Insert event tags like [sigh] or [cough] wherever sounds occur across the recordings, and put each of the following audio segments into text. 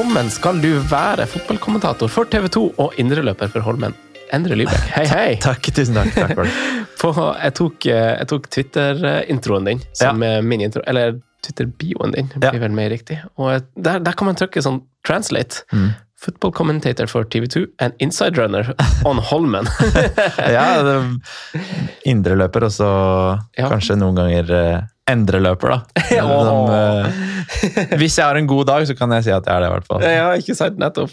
Velkommen skal du være, fotballkommentator for TV 2 og indreløper for Holmen. Endre Lybekk, hei, [laughs] hei! Takk, tusen takk. takk for det. [laughs] På, jeg tok, eh, jeg tok Twitter-introen din som ja. min intro, eller Twitter-bioen din, blir ja. vel mer riktig. Og der, der, kan man trykke sånn translate. Mm. Football commentator for TV2 and inside runner on Holmen. [laughs] ja, indreløper og så ja. kanskje noen ganger endreløper, da. [laughs] De, uh, hvis jeg har en god dag, så kan jeg si at jeg er det, i hvert fall. Ja, ikke sant, nettopp.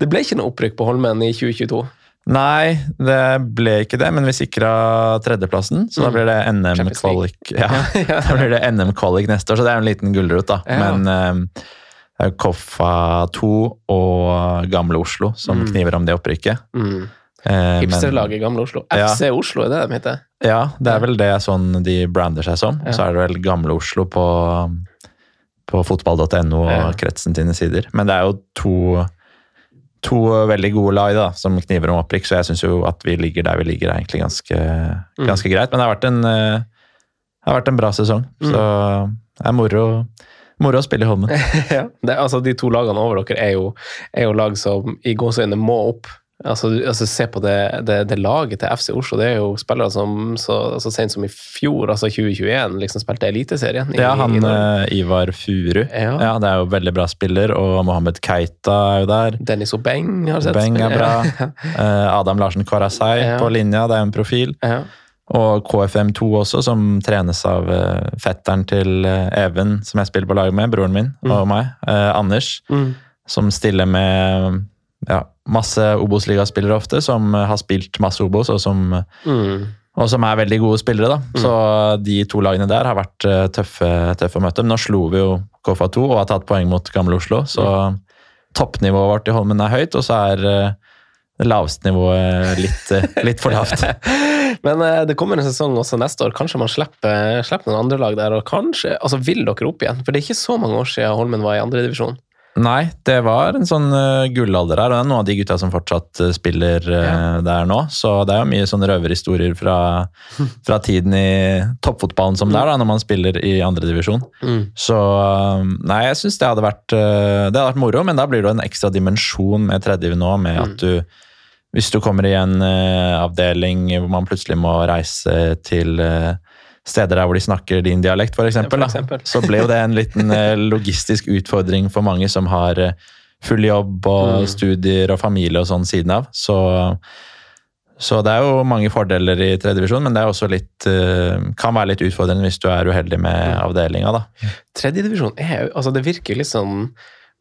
Det ble ikke noe opprykk på Holmen i 2022? Nei, det ble ikke det, men vi sikra tredjeplassen. Så mm. da blir det NM-kvalik [laughs] [laughs] ja, da blir det NM-kvalik neste år, så det er en liten gulrot, da. Ja. Men uh, det er Koffa 2 og Gamle Oslo som mm. kniver om det opprykket. Mm. Eh, Hipsterlaget Gamle Oslo. FC ja. Oslo, er det de heter? Ja, det er vel det sånn de brander seg som. Ja. Så er det vel Gamle Oslo på, på fotball.no og ja. kretsen sine sider. Men det er jo to, to veldig gode lag da, som kniver om opprykk, så jeg syns jo at vi ligger der vi ligger, er egentlig ganske, mm. greit. Men det har vært en, eh, har vært en bra sesong, mm. så det er moro. Moro å spille i Holmen. [laughs] ja, det, altså, de to lagene over dere er jo, er jo lag som i gåseøynene må opp. Altså, altså, Se på det, det, det, laget til FC Oslo. Det er jo spillere som så så sent som i fjor, altså 2021, liksom spilte Eliteserien. Ja, han i uh, Ivar Furu. Ja. ja. Det er jo veldig bra spiller. Og Mohammed Keita er jo der. Dennis Obeng har sett. Obeng er bra. [laughs] Ja. Adam Larsen Kwarasei ja. på linja, det er en profil. Ja. Og KFM2 også, som trenes av uh, fetteren til Even, som jeg spiller på lag med, broren min mm. og meg, eh, Anders. Mm. Som stiller med ja, masse Obos-ligaspillere ofte, som har spilt masse Obos, og som, mm. og som er veldig gode spillere. da. Mm. Så de to lagene der har vært tøffe, tøffe å møte. Men nå slo vi jo KFA2 og har tatt poeng mot Gamle Oslo, så mm. toppnivået vårt i Holmen er høyt, og så er det laveste nivået litt, litt for lavt. [laughs] Men eh, det kommer en sesong også neste år. Kanskje man slipper, slipper noen andre lag der. Og kanskje altså vil dere opp igjen? For det er ikke så mange år siden Holmen var i andredivisjon. Nei, det var en sånn uh, gullalder her, og det er noen av de gutta som fortsatt uh, spiller uh, ja. der nå. Så det er jo mye sånne røverhistorier fra, [laughs] fra tiden i toppfotballen som mm. det er, da, når man spiller i andredivisjon. Mm. Så nei, jeg syns det hadde vært det hadde vært moro, men da blir det jo en ekstra dimensjon med tredje nå, med mm. at du hvis du kommer i en uh, avdeling hvor man plutselig må reise til uh, steder der hvor de snakker din dialekt, f.eks., så ble jo det en liten uh, [laughs] logistisk utfordring for mange som har full jobb og mm. studier og familie og sånn siden av. Så, så, det er jo mange fordeler i tredje divisjon, men det er også litt, kan være litt utfordrende hvis du er uheldig med mm. avdelinga. da. Tredjedivisjon er altså det virker litt sånn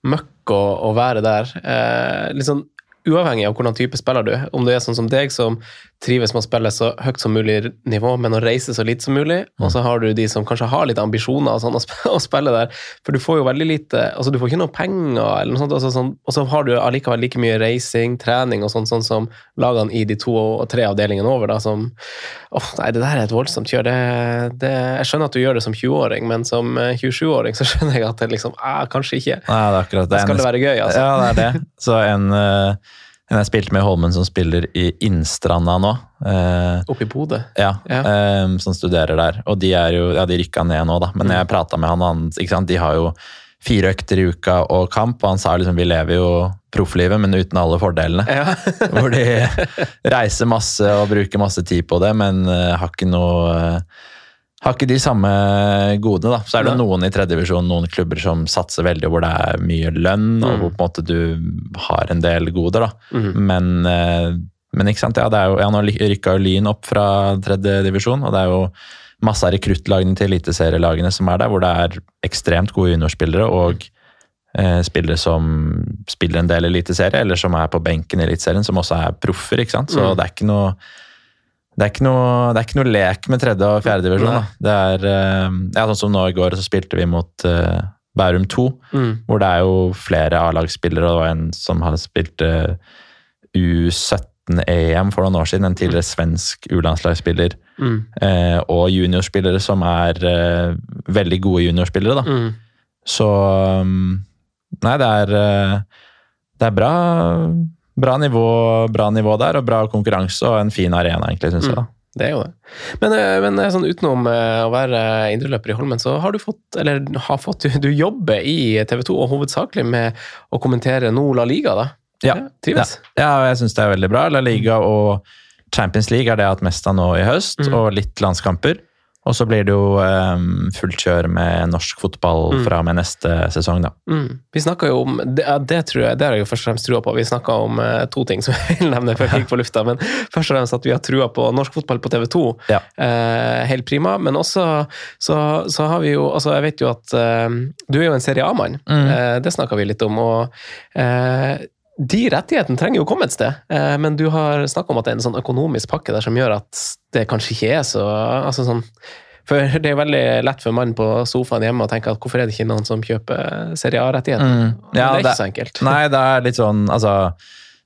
møkk å, å være der. Eh, litt sånn uavhengig av hvordan type spiller du. Om du er sånn som deg, som trives med å spille så høyt som mulig nivå, men å reise så lite som mulig. Og så har du de som kanskje har litt ambisjoner sånn, [laughs] å, spille der. For du får jo veldig lite altså Du får ikke noe penger, eller noe sånt, altså, sånn, og så har du allikevel like mye reising, trening og sånn, sånn som lagene i de to og tre avdelingene over. da, som åh, Nei, det der er et voldsomt kjør. Det, det, jeg skjønner at du gjør det som 20-åring, men som 27-åring så [laughs] skjønner jeg at det liksom eh, Kanskje ikke. Nei, det er akkurat det. Skal det være gøy, altså? Ja, det er det. Så en uh en jeg spilte med Holmen som spiller i Innstranda nå. Eh, Oppe i Bodø? Ja, ja. Eh, som studerer der. Og de er jo, ja, de rykka ned nå, da. Men mm. jeg prata med han, han ikke sant? de har jo fire økter i uka og kamp, og han sa liksom vi lever jo profflivet, men uten alle fordelene. Ja. [laughs] Hvor de reiser masse og bruker masse tid på det, men uh, har ikke noe uh, har ikke de samme godene. da. Så er det ja. noen i tredjedivisjon, noen klubber som satser veldig, hvor det er mye lønn, mm. og hvor på en måte du har en del goder. da. Mm. Men, eh, men, ikke sant, ja, det er jo, ja, nå rykka jo Lyn opp fra tredjedivisjon, og det er jo masse av rekruttlagene til eliteserielagene som er der, hvor det er ekstremt gode juniorspillere og eh, spillere som spiller en del eliteserie, eller som er på benken i Eliteserien, som også er proffer. ikke sant? Så mm. det er ikke noe det er, noe, det er, ikke noe, lek med tredje- og fjerdedivisjon. Det er eh, ja, sånn som nå i går, så spilte vi mot uh, Bærum 2, mm. hvor det er jo flere A-lagsspillere, og det var en som har spilt uh, U17-EM for noen år siden, en tidligere svensk U-landslagsspiller, mm. uh, og juniorspillere som er veldig gode juniorspillere, da. Mm. Så um, Nei, det er, det er bra bra nivå, bra nivå der, og bra konkurranse og en fin arena, egentlig, syns mm. jeg. da. Det er jo det. Men, eh, men eh, sånn utenom eh, å være indreløper i Holmen, så har du fått, eller har fått, [laughs] du jobber i TV 2 og hovedsakelig med å kommentere nå La Liga, da? Ja. Trives? Ja, ja jeg syns det er veldig bra. La Liga og Champions League er det jeg har hatt mest av nå i høst, Mm. og litt landskamper. Og så blir det jo um, fullt kjør med norsk fotball Mm. fra og med neste sesong, da. Mm. Vi snakka jo om det, det, tror jeg, det har jeg jo først og fremst trua på. Vi snakka om uh, to ting som [laughs] jeg vil nevne før jeg gikk på lufta. Men først og fremst at vi har trua på norsk fotball på TV 2. Ja. Uh, helt prima. Men også så, så har vi jo Altså, jeg vet jo at uh, du er jo en Serie A-mann. Mm. Det snakka vi litt om. og de rettighetene trenger jo komme et sted, eh, men du har snakka om at det er en sånn økonomisk pakke der som gjør at det kanskje ikke er så altså sånn, For [laughs] det er jo veldig lett for mannen på sofaen hjemme å tenke at hvorfor er det ikke noen som kjøper Serie A-rettigheter? Mm. det er ikke det- så enkelt. Nei, det er litt sånn Altså,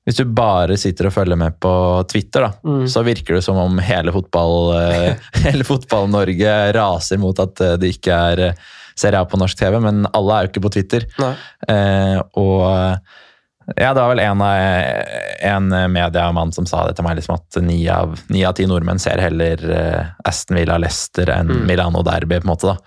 hvis du bare sitter og følger med på Twitter, da, Mm. så virker det som om hele fotball-Norge [laughs] hele fotball-Norge raser mot at eh, det ikke er eh, Serie A på norsk TV, men alle er jo ikke på Twitter. Eh, og ja, det var vel en, av- en mediemann som sa det til meg, liksom at ni av, ni av ti nordmenn ser heller eh, Aston Villa Leicester enn Mm. Milano Derby, på en måte. da.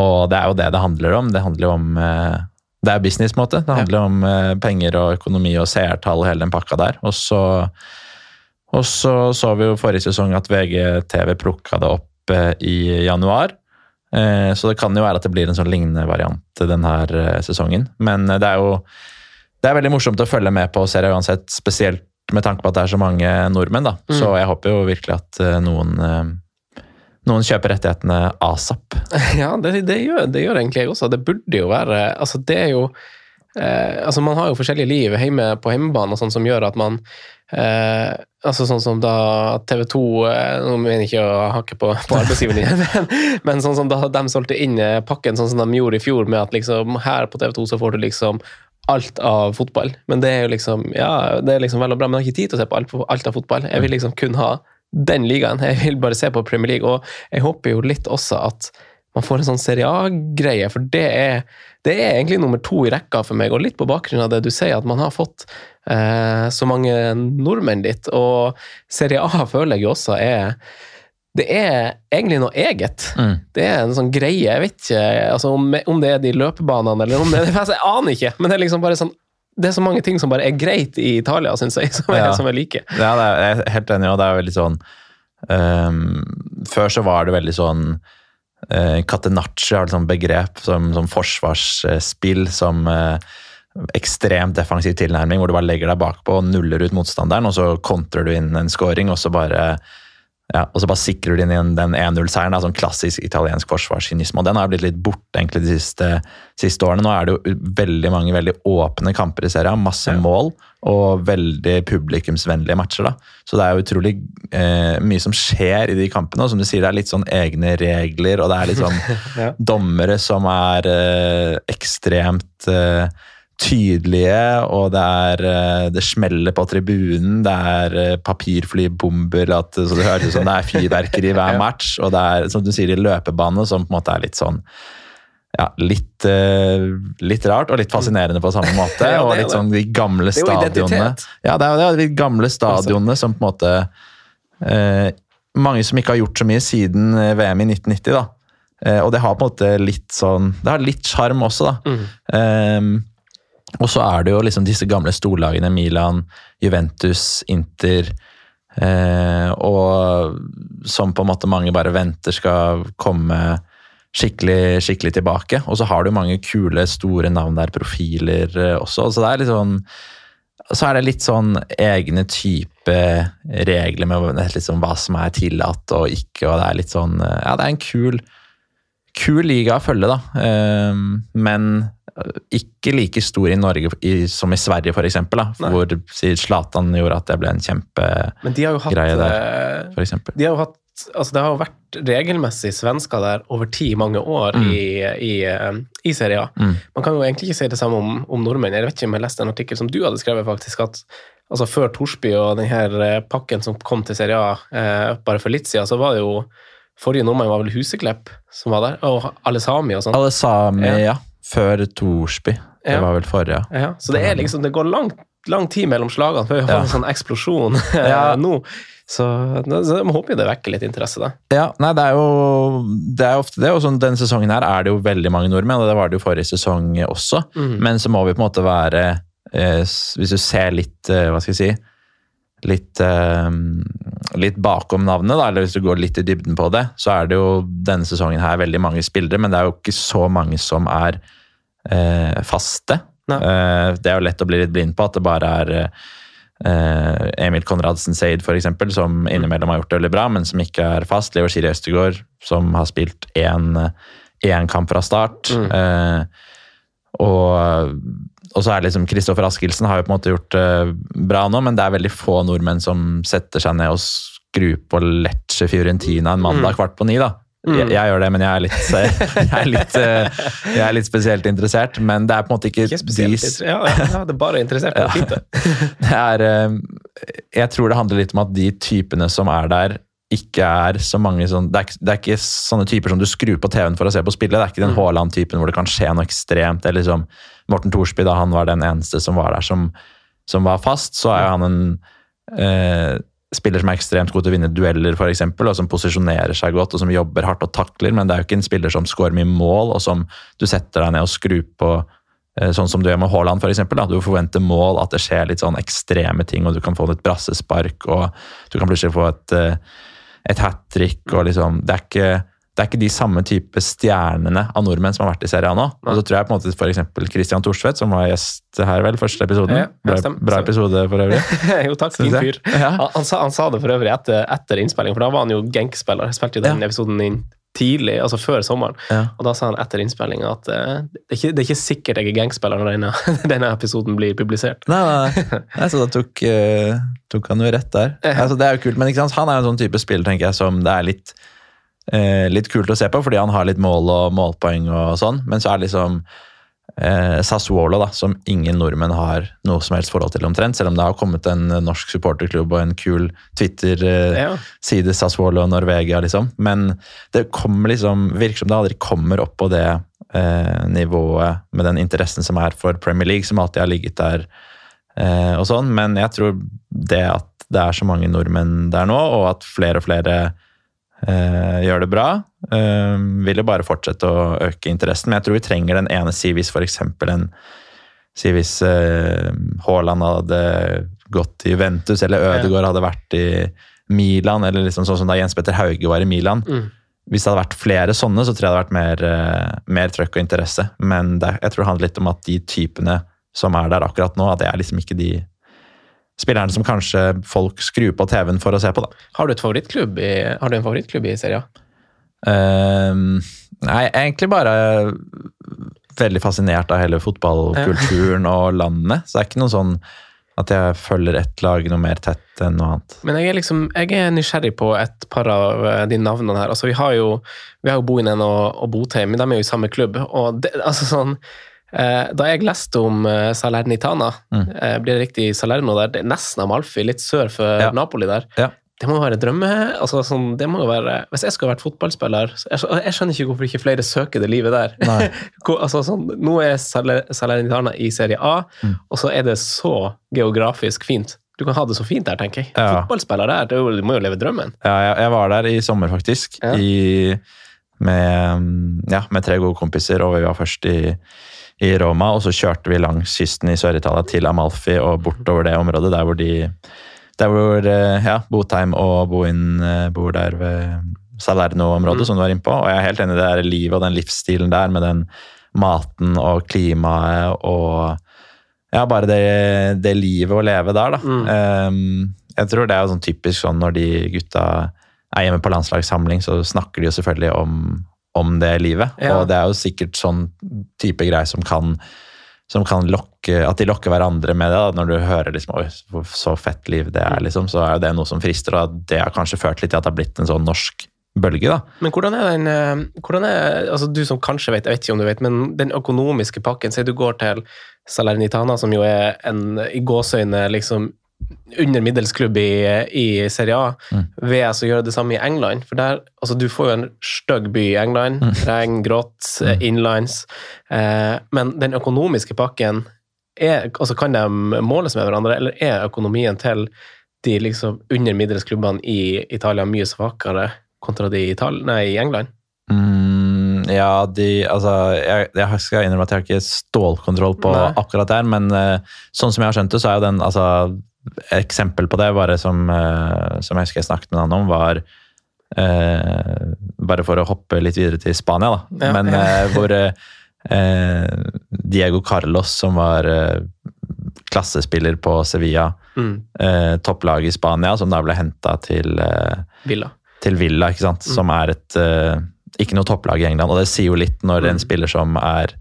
Og det er jo det det handler om. Det handler jo om eh, Det er business, på en måte. Det handler om eh, penger og økonomi og seertall og hele den pakka der. Og så og så så vi jo forrige sesong at VGTV plukka det opp eh, i januar. Eh, Så det kan jo være at det blir en sånn lignende variant denne eh, sesongen. Men eh, det er jo det er veldig morsomt å følge med på serien uansett, spesielt med tanke på at det er så mange nordmenn. da. Mm. Så jeg håper jo virkelig at eh, noen, eh, noen kjøper rettighetene asap. [laughs] Ja, det, det, gjør, det gjør egentlig jeg også. Det burde jo være Altså, det er jo eh, Altså, man har jo forskjellige liv hjemme på hjemmebane og sånn som gjør at man eh, Altså sånn som da TV 2 eh, Nå mener jeg ikke å hakke på, på arbeidsgiveren [laughs] men, men sånn som da de solgte inn eh, pakken sånn som de gjorde i fjor, med at liksom her på TV 2 så får du liksom alt av fotball. Men det er jo liksom Ja, det er liksom vel og bra, men jeg har ikke tid til å se på alt, alt av fotball. Jeg vil liksom kun ha den ligaen. Jeg vil bare se på Premier League, og jeg håper jo litt også at man får en sånn Serie A-greie, for det er, det er egentlig nummer to i rekka for meg, og litt på bakgrunn av det du sier, at man har fått eh, så mange nordmenn dit, og Serie A [laughs] føler jeg jo også er det er egentlig noe eget. Mm. Det er en sånn greie. Jeg vet ikke altså, om, om det er de løpebanene eller om det er Jeg aner ikke, men det er liksom bare sånn det er så mange ting som bare er greit i Italia, syns jeg, [laughs] som, er, Ja. som jeg liker. Ja, det er, jeg er helt enig, og det er veldig sånn um, Før så var det veldig sånn uh, Catenaccio har et sånt begrep som, som forsvarsspill, som uh, ekstremt defensiv tilnærming, hvor du bare legger deg bakpå og nuller ut motstanderen, og så kontrer du inn en scoring, og så bare ja, og så bare sikrer de inn den 1-0-seieren. Sånn klassisk italiensk forsvarskynisme. Og den har blitt litt borte egentlig de siste, siste årene. Nå er det jo veldig mange veldig åpne kamper i serien. Masse Ja. mål og veldig publikumsvennlige matcher. da. Så det er jo utrolig eh, mye som skjer i de kampene. Og som du sier, det er litt sånn egne regler, og det er litt sånn [laughs] Ja. dommere som er eh, ekstremt eh, tydelige, og det er eh, det smeller på tribunen, det er eh, papirflybomber, at, så det høres ut som det er fyrverkeri [laughs] hver match, og det er som du sier, i løpebane som på en måte er litt sånn ja, litt, eh, litt rart og litt fascinerende på samme måte. [laughs] Ja, og litt sånn de gamle stadionene. Ja, det er jo de gamle stadionene som på en måte eh, Mange som ikke har gjort så mye siden VM i 1990, da. Eh, og det har på en måte litt sånn Det har litt sjarm også, da. Mm. Ehm, og så er det jo liksom disse gamle storlagene, Milan, Juventus, Inter, eh, og som på en måte mange bare venter skal komme skikkelig, skikkelig tilbake. Og så har du mange kule, store navn der, profiler eh, også. Så det er litt sånn så er det litt sånn egne type regler med liksom hva som er tillatt og ikke, og det er litt sånn Ja, det er en kul, kul liga å følge, da. Ehm, men ikke like stor i Norge i, som i Sverige, eksempel, hvor Zlatan gjorde at det ble en kjempe de der. eh, for eksempel. de har jo hatt, altså Det har jo vært regelmessig svensker der over ti mange år Mm. i, i, eh, i Serie A. Mm. Man kan jo egentlig ikke si det samme om, om nordmenn. Jeg vet ikke om jeg leste en artikkel som du hadde skrevet, faktisk, at altså før Torsby og denne pakken som kom til Serie A eh, bare for litt siden, så var det jo Forrige nordmann var vel Huseklepp som var der, og alle sami og sånn. Alle sami, Ja. ja. Før Torsby. Det var vel forrige. Ja, så det er liksom, det går lang, lang tid mellom slagene før vi har Ja. en sånn eksplosjon Ja. nå. Så, så jeg håper jo det vekker litt interesse, da. Ja, nei, det er jo det er ofte det. Og sånn, denne sesongen her er det jo veldig mange nordmenn, og det var det jo forrige sesong også. Mm. Men så må vi på en måte være eh, Hvis du ser litt eh, Hva skal jeg si Litt, eh, litt bakom navnet, da, eller hvis du går litt i dybden på det, så er det jo denne sesongen her veldig mange spillere, men det er jo ikke så mange som er eh, faste. Eh, det er jo lett å bli litt blind på at det bare er eh, Emil Konradsen Seid, eksempel, som innimellom har gjort det veldig bra, men som ikke er fast. Leo Siri Østegård, som har spilt én én kamp fra start. Mm. Eh, og, og så er liksom Kristoffer Askildsen har jo på en måte gjort det bra nå, men det er veldig få nordmenn som setter seg ned og skrur på Lecce Fiorentina en mandag Mm. kvart på ni. da. Mm. Jeg, jeg gjør det, men jeg er, litt, [laughs] jeg, er litt, eh, jeg er litt spesielt interessert. Men det er på en måte ikke, Ikke spesielt. de- Ja, ja, det er bare interessert. Det er fint, [laughs] det. er, eh, jeg tror det handler litt om at de typene som er der, ikke er så mange sånn det er, det er ikke sånne typer som du skrur på TV-en for å se på spillet. Det er ikke den Mm. Haaland-typen hvor det kan skje noe ekstremt. Det er liksom Morten Thorsby, da han var den eneste som var der som, som var fast, så er jo han en eh, spiller som er ekstremt god til å vinne dueller, for eksempel, og som posisjonerer seg godt og som jobber hardt og takler, men det er jo ikke en spiller som scorer mye mål, og som du setter deg ned og skrur på Eh, Sånn som du gjør med Haaland, f.eks. Du forventer mål, at det skjer litt sånn ekstreme ting, og du kan få et brassespark, og du kan plutselig få et, eh, et hat trick. og liksom, det er, ikke, det er ikke de samme type stjernene av nordmenn som har vært i serien nå. Og så tror jeg på en måte f.eks. Christian Thorstvedt, som var gjest her vel, første episoden. Ja, bra, bra episode for øvrig. [laughs] jo, takk. Fin fyr. Ja. Han, han, sa, han sa det for øvrig etter, etter innspilling, for da var han jo Genk-spiller. Spilte jo den Ja. episoden inn tidlig, altså før sommeren. Ja. Og da sa han etter innspillinga at eh, det, er ikke, det er ikke sikkert jeg er Genk-spiller når denne, [laughs] denne episoden blir publisert. Nei, nei, nei. så da tok, uh, tok han jo rett der. Altså, det er jo kult, men? Han er jo en sånn type spiller tenker jeg, som det er litt, eh, litt kult å se på, fordi han har litt mål og målpoeng og sånn. Men så er det liksom eh, Sassuolo, da, som ingen nordmenn har noe som helst forhold til omtrent. Selv om det har kommet en norsk supporterklubb og en kul Twitter-side, Ja. Sassuolo Norvegia, liksom. Men det kommer liksom, virker som det aldri kommer opp på det eh, nivået med den interessen som er for Premier League, som alltid har ligget der eh, og sånn. Men jeg tror det at det er så mange nordmenn der nå, og at flere og flere eh, gjør det bra, Uh, vil jo bare fortsette å øke interessen. Men jeg tror vi trenger den ene si hvis f.eks. en Si hvis Haaland uh, hadde gått til Juventus, eller Ødegaard hadde vært i Milan, eller liksom sånn som da Jens Petter Hauge var i Milan. Mm. Hvis det hadde vært flere sånne, så tror jeg det hadde vært mer, eh, mer trøkk og interesse. Men det, jeg tror det handler litt om at de typene som er der akkurat nå, at det er liksom ikke de spillerne som kanskje folk skrur på TV-en for å se på. da. Har du, et favorittklubb i, har du en favorittklubb i serien? Uh, nei, egentlig bare veldig fascinert av hele fotballkulturen og landet. Så det er ikke noe sånn at jeg følger ett lag noe mer tett enn noe annet. Men jeg er liksom, jeg er nysgjerrig på et par av eh, de navnene her. Altså, vi har jo, vi har jo Bohinen og, og Botheim, de er jo i samme klubb. Og det, altså sånn, eh, da jeg leste om eh, Salernitana, Mm. eh, blir det riktig Salerno der, det er nesten Amalfi, litt sør for Ja. Napoli der. Ja. Det må jo være drømme... Altså, sånn, det må jo være, hvis jeg skulle vært fotballspiller jeg, jeg skjønner ikke hvorfor ikke flere søker det livet der. [laughs] Altså, sånn, nå er Salernitana i serie A, Mm. og så er det så geografisk fint. Du kan ha det så fint der, tenker jeg. Ja. Fotballspiller der, er du må jo leve drømmen. Ja, jeg, jeg var der i sommer, faktisk. I, med, ja, med tre gode kompiser, og vi var først i, i Roma. Og så kjørte vi langs kysten i Sør-Italia til Amalfi og bortover det området der hvor de der hvor eh, ja, Botheim og Bohin eh, bor der ved Salerno-området, Mm. som du var inne på. Og jeg er helt enig i det der livet og den livsstilen der, med den maten og klimaet og ja, bare det, det livet å leve der, da. Mm. Um, jeg tror det er jo sånn typisk sånn når de gutta er hjemme på landslagssamling, så snakker de jo selvfølgelig om, om det livet. Ja. Og det er jo sikkert sånn type greier som kan, som kan lokke At de lokker hverandre med det. Da. Når du hører liksom, Oi, så fett liv det er, liksom, så er jo det noe som frister. Og det har kanskje ført litt til at det har blitt en sånn norsk bølge. da. Men hvordan er den eh, hvordan er, altså Du som kanskje vet, jeg vet ikke om du vet, men den økonomiske pakken Si du går til Salernitana, som jo er en i gåseøyne liksom under middels klubb i, i Serie A, Mm. VS å gjøre det samme i England. For der, altså Du får jo en stygg by i England. Mm. Regn, grått, mm. inlines. Eh, men den økonomiske pakken er, altså Kan de måles med hverandre, eller er økonomien til de liksom under middels klubbene i Italia mye svakere kontra de i, Ital nei, i England? Mm, ja, de Altså, jeg, jeg skal innrømme at jeg har ikke stålkontroll på Nei. akkurat der, men eh, sånn som jeg har skjønt det, så er jo den altså Eksempel på det, bare som, eh, som jeg husker jeg snakket med han om, var eh, Bare for å hoppe litt videre til Spania, da. Ja, men ja. eh, hvor eh, Diego Carlos, som var eh, klassespiller på Sevilla, Mm. topplaget i Spania, som da ble henta til Villa. til Villa, ikke sant? som er et ikke noe topplag i England. Og det sier jo litt når en Mm. spiller som er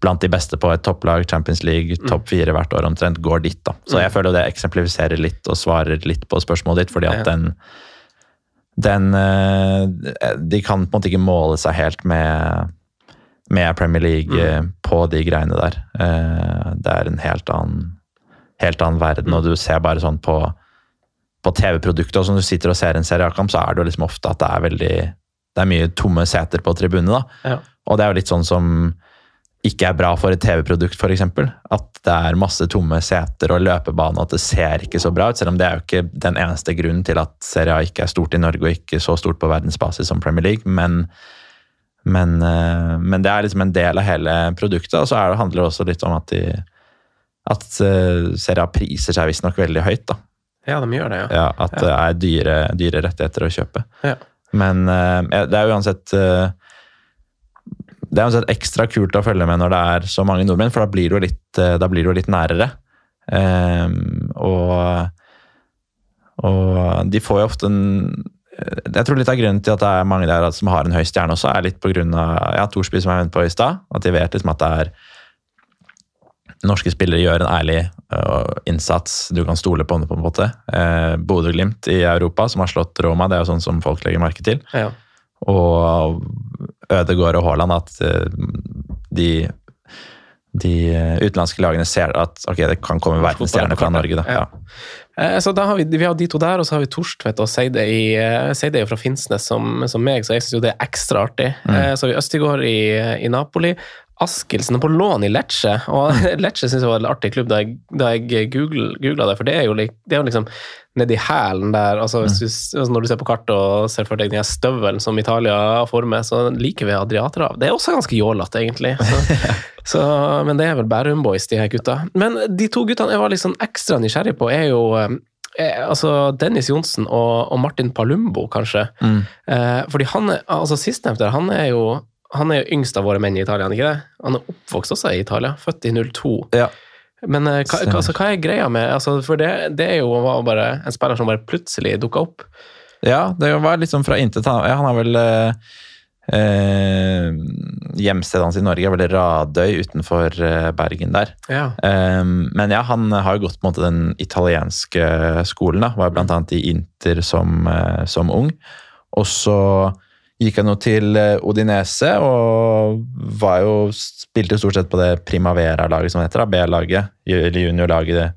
blant de beste på et topplag, Champions League, topp fire hvert år omtrent, går dit. da. Så Mm. jeg føler det eksemplifiserer litt og svarer litt på spørsmålet ditt, fordi at den den eh, De kan på en måte ikke måle seg helt med med Premier League mm. på de greiene der. Eh, Det er en helt annen, helt annen verden, og du ser bare sånn på på TV-produktet, og som du sitter og ser en seriekamp, så er det jo liksom ofte at det er veldig det er mye tomme seter på tribunene. da. Ja. Og det er jo litt sånn som ikke er bra for et TV-produkt, f.eks. At det er masse tomme seter og løpebane, at det ser ikke så bra ut. Selv om det er jo ikke den eneste grunnen til at Serie A ikke er stort i Norge, og ikke så stort på verdensbasis som Premier League. Men, men, eh, men det er liksom en del av hele produktet. Og så er det, handler det også litt om at, de, at eh, Serie A priser seg visstnok veldig høyt. da. Ja, de gjør det, ja. Ja, At det er dyre, dyre rettigheter å kjøpe. Ja. Men eh, det er uansett det er ekstra kult å følge med når det er så mange nordmenn, for da blir du litt, eh, blir du litt nærere. Um, og, og de får jo ofte en Jeg tror litt av grunnen til at det er mange der som har en høy stjerne også, er litt av ja, Thorsby, som jeg venter på i stad. At de vet liksom at det er norske spillere gjør en ærlig uh, innsats du kan stole på, på en måte. Uh, Bodø-Glimt i Europa, som har slått Roma, det er jo sånn som folk legger merke til. ja. Og Ødegaard og Haaland, at eh, de, de utenlandske lagene ser at ok, det kan komme verdensstjerner fra Norge. Da. Ja. Ja. Eh, Så da har vi, vi har de to der, og så har vi Torstvedt og Seide i eh, Seide fra Finnsnes som, som meg, så jeg syns jo det er ekstra artig. Mm. Eh, Så har vi Østigård i, i Napoli. Askildsen på lån i Lecce, og [laughs] Lecce syns jeg var en artig klubb da jeg, da jeg googl- googla det, for det er jo, lik- det er jo liksom nedi hælen der altså, hvis du, altså Når du ser på kartet og ser for deg den støvelen som Italia former, så liker vi Adriaterhav. Det er også ganske jålete, egentlig. Så, [laughs] så, men det er vel Bærum Boys, de her gutta. Men de to guttene jeg var litt sånn ekstra nysgjerrig på, er jo eh, altså Dennis Johnsen og, og Martin Palumbo, kanskje. Mm. Eh, fordi han er, altså sistnevnte, han er jo han er jo yngst av våre menn i Italia, han ikke det? Han er oppvokst også i Italia, født i 02. Ja. Men eh, hva, altså, hva er greia med altså, For det, det er jo bare en spiller som bare plutselig dukka opp. Ja, det var litt sånn fra intet. Han, ja, han har vel eh, eh, Hjemstedet hans i Norge er vel Radøy utenfor eh, Bergen der. Ja. Eh, men ja, han har jo gått på en måte den italienske skolen. da, Var blant annet i Inter som, som ung. Og så gikk han jo til eh, Odinese og var jo, spilte stort sett på det Primavera-laget som heter, B-laget, eller juniorlaget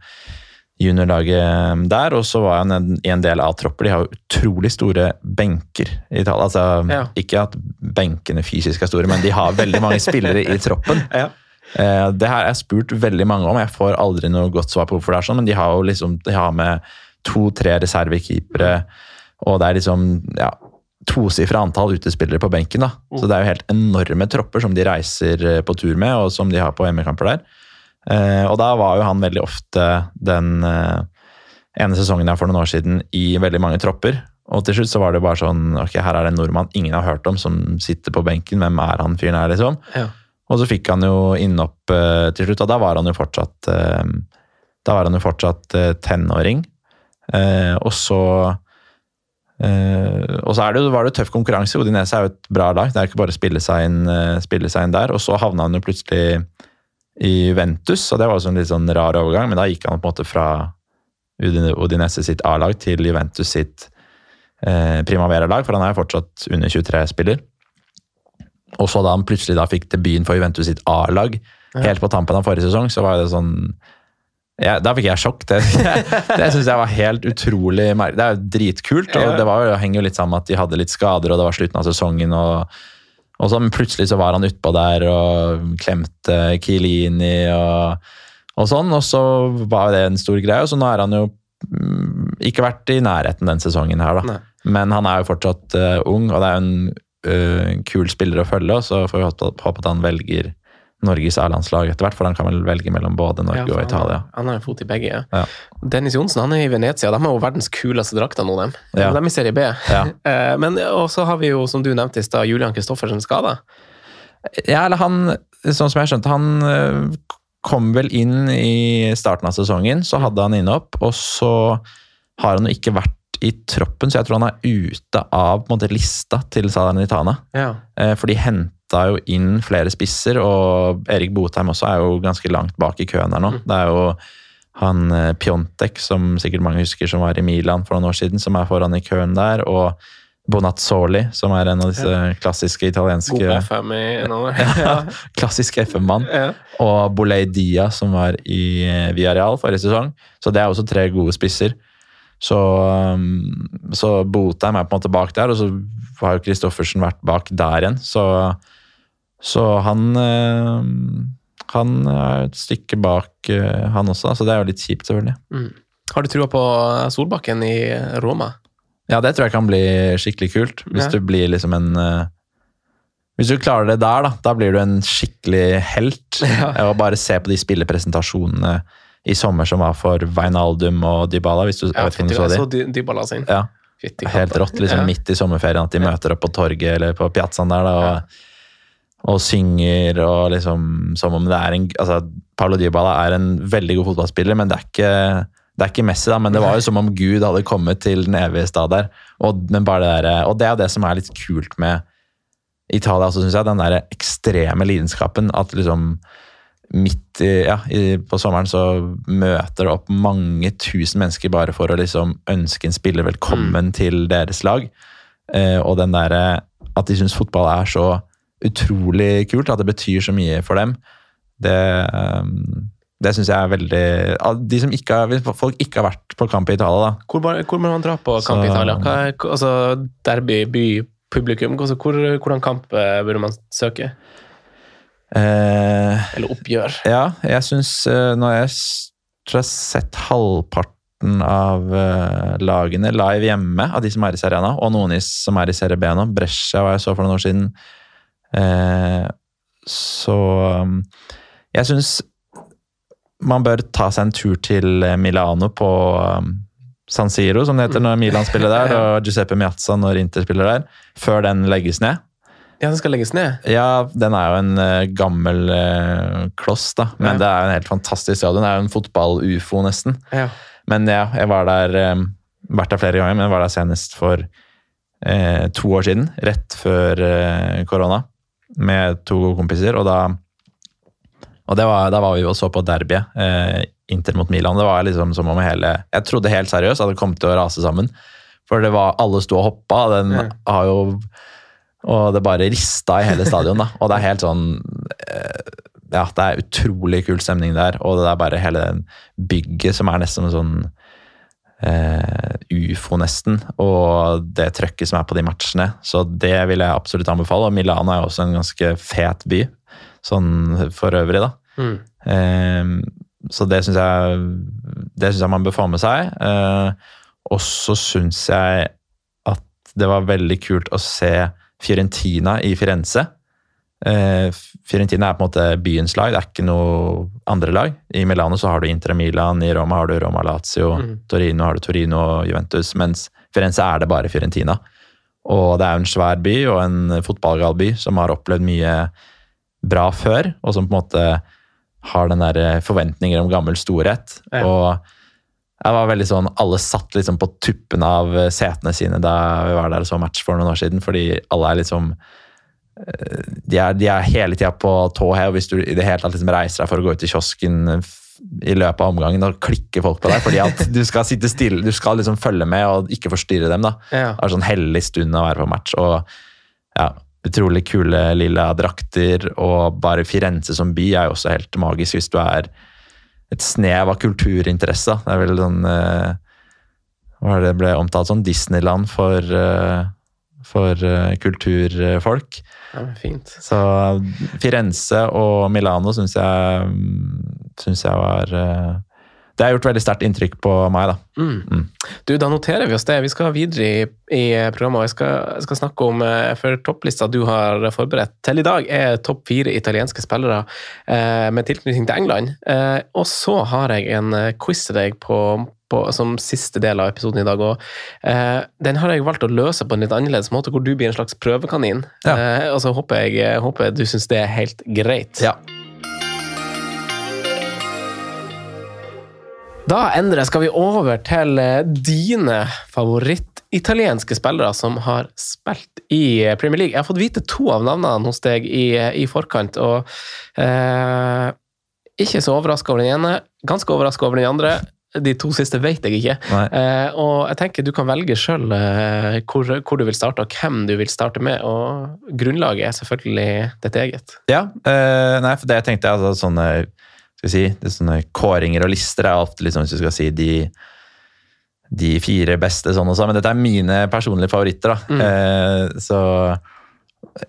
juniorlaget eh, der, og så var han en, en del A-tropper. De har jo utrolig store benker i Italia. Altså, Ja. Ikke at benkene fysisk er store, men de har veldig mange spillere i troppen. [laughs] Ja. Eh, det her jeg spurt veldig mange om, jeg får aldri noe godt svar på hvorfor det er sånn, men de har jo liksom, de har med to-tre reservekeepere, og det er liksom ja, tosifra antall utespillere på benken. da. Så det er jo helt enorme tropper som de reiser eh, på tur med, og som de har på hjemmekamper der. Eh, og da var jo han veldig ofte den eh, ene sesongen jeg for noen år siden i veldig mange tropper. Og til slutt så var det bare sånn Ok, her er det en nordmann ingen har hørt om som sitter på benken. Hvem er han fyren her, liksom? Ja. Og så fikk han jo innopp eh, til slutt, og da var han jo fortsatt eh, Da var han jo fortsatt eh, tenåring. Eh, og så eh, Og så er det, var det tøff konkurranse. Odinese er jo et bra lag. Det er ikke bare å spille seg inn, uh, spille seg inn der. Og så havna han jo plutselig i Juventus, og det var jo en litt sånn rar overgang, men da gikk han på en måte fra Odinese sitt A-lag til Juventus sitt uh, Primavera-lag, for han er jo fortsatt under 23-spiller. Og så da han plutselig da fikk debuten for Juventus sitt A-lag, helt på tampen av forrige sesong, så var det sånn Ja, da fikk jeg sjokk. Det, [laughs] det syns jeg var helt utrolig merkelig. Det er jo dritkult, og det var jo, henger jo litt sammen med at de hadde litt skader, og det var slutten av sesongen. og, og så, plutselig så var han utpå der og klemte Kielini og, og sånn, og så var det en stor greie. Og så nå er han jo mm, ikke vært i nærheten den sesongen her, da. Nei. Men han er jo fortsatt uh, ung, og det er jo en uh, kul spiller å følge, så får vi håpe at han velger Norges A-landslag etter hvert, for han kan vel velge mellom både Norge Ja, og Italia. Han, har en fot i begge. Ja. Ja. Dennis Johnsen han er i Venezia. De har jo verdens kuleste drakter nå, dem. Ja. De er i serie B. Ja. [laughs] Eh, Men så har vi jo, som du nevnte i stad, Julian Kristoffersen skada. Ja, eller han, sånn som jeg skjønte, han øh, kom vel inn i starten av sesongen, så hadde han innopp, og så har han jo ikke vært i troppen, så jeg tror han er ute av måte, lista til Salernitana. Ja. Eh, For de henta jo inn flere spisser, og Erik Botheim også er jo ganske langt bak i køen her nå. Det er jo han eh, Pjontek, som sikkert mange husker, som var i Milan for noen år siden, som er foran i køen der, og Bonazzoli, som er en av disse klassiske italienske God FM i [laughs] [laughs] ja, klassisk FM-mann. Ja. Og Bolei Dia, som var i eh, Villarreal forrige sesong. Så det er også tre gode spisser. Så, um, så Botheim er på en måte bak der, og så har jo Kristoffersen vært bak der igjen. Så, så han eh, Han er et stykke bak, eh, han også, så det er jo litt kjipt, selvfølgelig. Mm. Har du trua på Solbakken i Roma? Ja, det tror jeg kan bli skikkelig kult. Hvis Ja. du blir liksom en eh, Hvis du klarer det der, da, da blir du en skikkelig helt. [laughs] Ja. Og bare se på de spillepresentasjonene i sommer som var for Wijnaldum og Dybala. Hvis du, jeg vet om du fytti, så de. så Dybala sin. Ja, Fytti helt rått. liksom Ja. Midt i sommerferien at de møter opp på torget eller på piazzaen der da, og, og synger og liksom som om det er en altså, Paulo Dybala er en veldig god fotballspiller, men det er ikke det er ikke Messi, da, men det var jo som om Gud hadde kommet til den evige stad der. Og, men bare det der, og det er jo det som er litt kult med Italia også, syns jeg. Den der ekstreme lidenskapen. At liksom midt i, ja, i, på sommeren så møter det opp mange tusen mennesker bare for å liksom ønske en spiller velkommen til deres lag. Eh, og den derre at de syns fotball er så utrolig kult, at det betyr så mye for dem, det, eh, det syns jeg er veldig De som ikke har, Hvis folk ikke har vært på kamp i Italia, da. Hvor, hvor må man dra på kamp i Italia? Hva er, altså, derby, by, publikum. Altså, hvor, hvordan kamp eh, burde man søke? Eh, Eller oppgjør? Ja, jeg syns Nå har jeg tror jeg har sett halvparten av eh, lagene live hjemme, av de som er i Serie A nå, og noen som er i Serie B nå. Brescia var jeg så for noen år siden. Eh, så um, jeg syns man bør ta seg en tur til eh, Milano på um, San Siro, som det heter når Milan spiller der, [laughs] og Giuseppe Miazza når Inter spiller der, før den legges ned. Ja, den skal legges ned. Ja, den er jo en uh, gammel uh, kloss, da. Men Ja. det er jo en helt fantastisk stadion. Det er jo en fotball-ufo, nesten. Ja. Men ja, jeg var der um, vært der flere ganger, men jeg var der senest for uh, to år siden. Rett før korona. Med to gode kompiser, og da og det var, Da var vi og så på derbyet. Eh, Inter mot Milan. Det var liksom som om hele Jeg trodde helt seriøst at det kom til å rase sammen. For det var, alle sto og hoppa. Den mm. har jo Og det bare rista i hele stadion. da. Og det er helt sånn eh, Ja, det er utrolig kul stemning der. Og det er bare hele den bygget som er nesten sånn eh, ufo, nesten. Og det trøkket som er på de matchene. Så det vil jeg absolutt anbefale. Og Milano er også en ganske fet by, sånn for øvrig, da. Mm. Eh, så det syns jeg, det synes jeg man bør få med seg. Eh, og så syns jeg at det var veldig kult å se Fiorentina i Firenze. Eh, Fiorentina er på en måte byens lag, det er ikke noe andre lag. I Milano så har du Inter Milan, i Roma har du Roma Lazio, mm. Torino har du Torino og Juventus, mens Firenze er det bare Fiorentina. Og det er jo en svær by og en fotballgal by som har opplevd mye bra før, og som på en måte har den der forventninger om gammel storhet. Ja. Og jeg var veldig sånn, alle satt liksom på tuppen av setene sine da vi var der og så match for noen år siden, fordi alle er liksom eh, de er, de er hele tida på tå her, og hvis du i det hele tatt liksom reiser deg for å gå ut i kiosken i løpet av omgangen, da klikker folk på deg, fordi at du skal sitte stille, du skal liksom følge med og ikke forstyrre dem. da. Ja. Det er sånn hellig stund å være på match. Og ja, utrolig kule lilla drakter. Og bare Firenze som by er jo også helt magisk hvis du er et snev av kulturinteresse. Det er vel sånn uh, Hva er det ble omtalt som? Disneyland for, uh, for uh, kulturfolk. Ja, men fint. Så Firenze og Milano syns jeg, synes jeg var det har gjort veldig sterkt inntrykk på meg. da. Mm. Mm. Du, Da noterer vi oss det. Vi skal videre i, i programmet. og Jeg skal, jeg skal, snakke om eh, for topplista du har forberedt til i dag, er topp fire italienske spillere eh, med tilknytning til England. Eh, og så har jeg en eh, quiz til deg på, på, som siste del av episoden i dag. òg. eh, den har jeg valgt å løse på en litt annerledes måte, hvor du blir en slags prøvekanin. Ja. Eh, og så håper jeg håper du syns det er helt greit. Ja. Da Endre, skal vi over til eh, dine favorittitalienske spillere som har spilt i eh, Premier League. Jeg har fått vite to av navnene hos deg i, eh, i forkant, og eh, ikke så overraska over den ene, ganske overraska over den andre. De to siste vet jeg ikke. Eh, og jeg tenker du kan velge sjøl eh, hvor, hvor, du vil starte, og hvem du vil starte med. Og grunnlaget er selvfølgelig ditt eget. Ja, nei, for det jeg tenkte altså sånne si, det sånne kåringer og lister er ofte liksom, hvis du skal si de, de fire beste sånn og sånn, men dette er mine personlige favoritter. da. Mm. Eh, så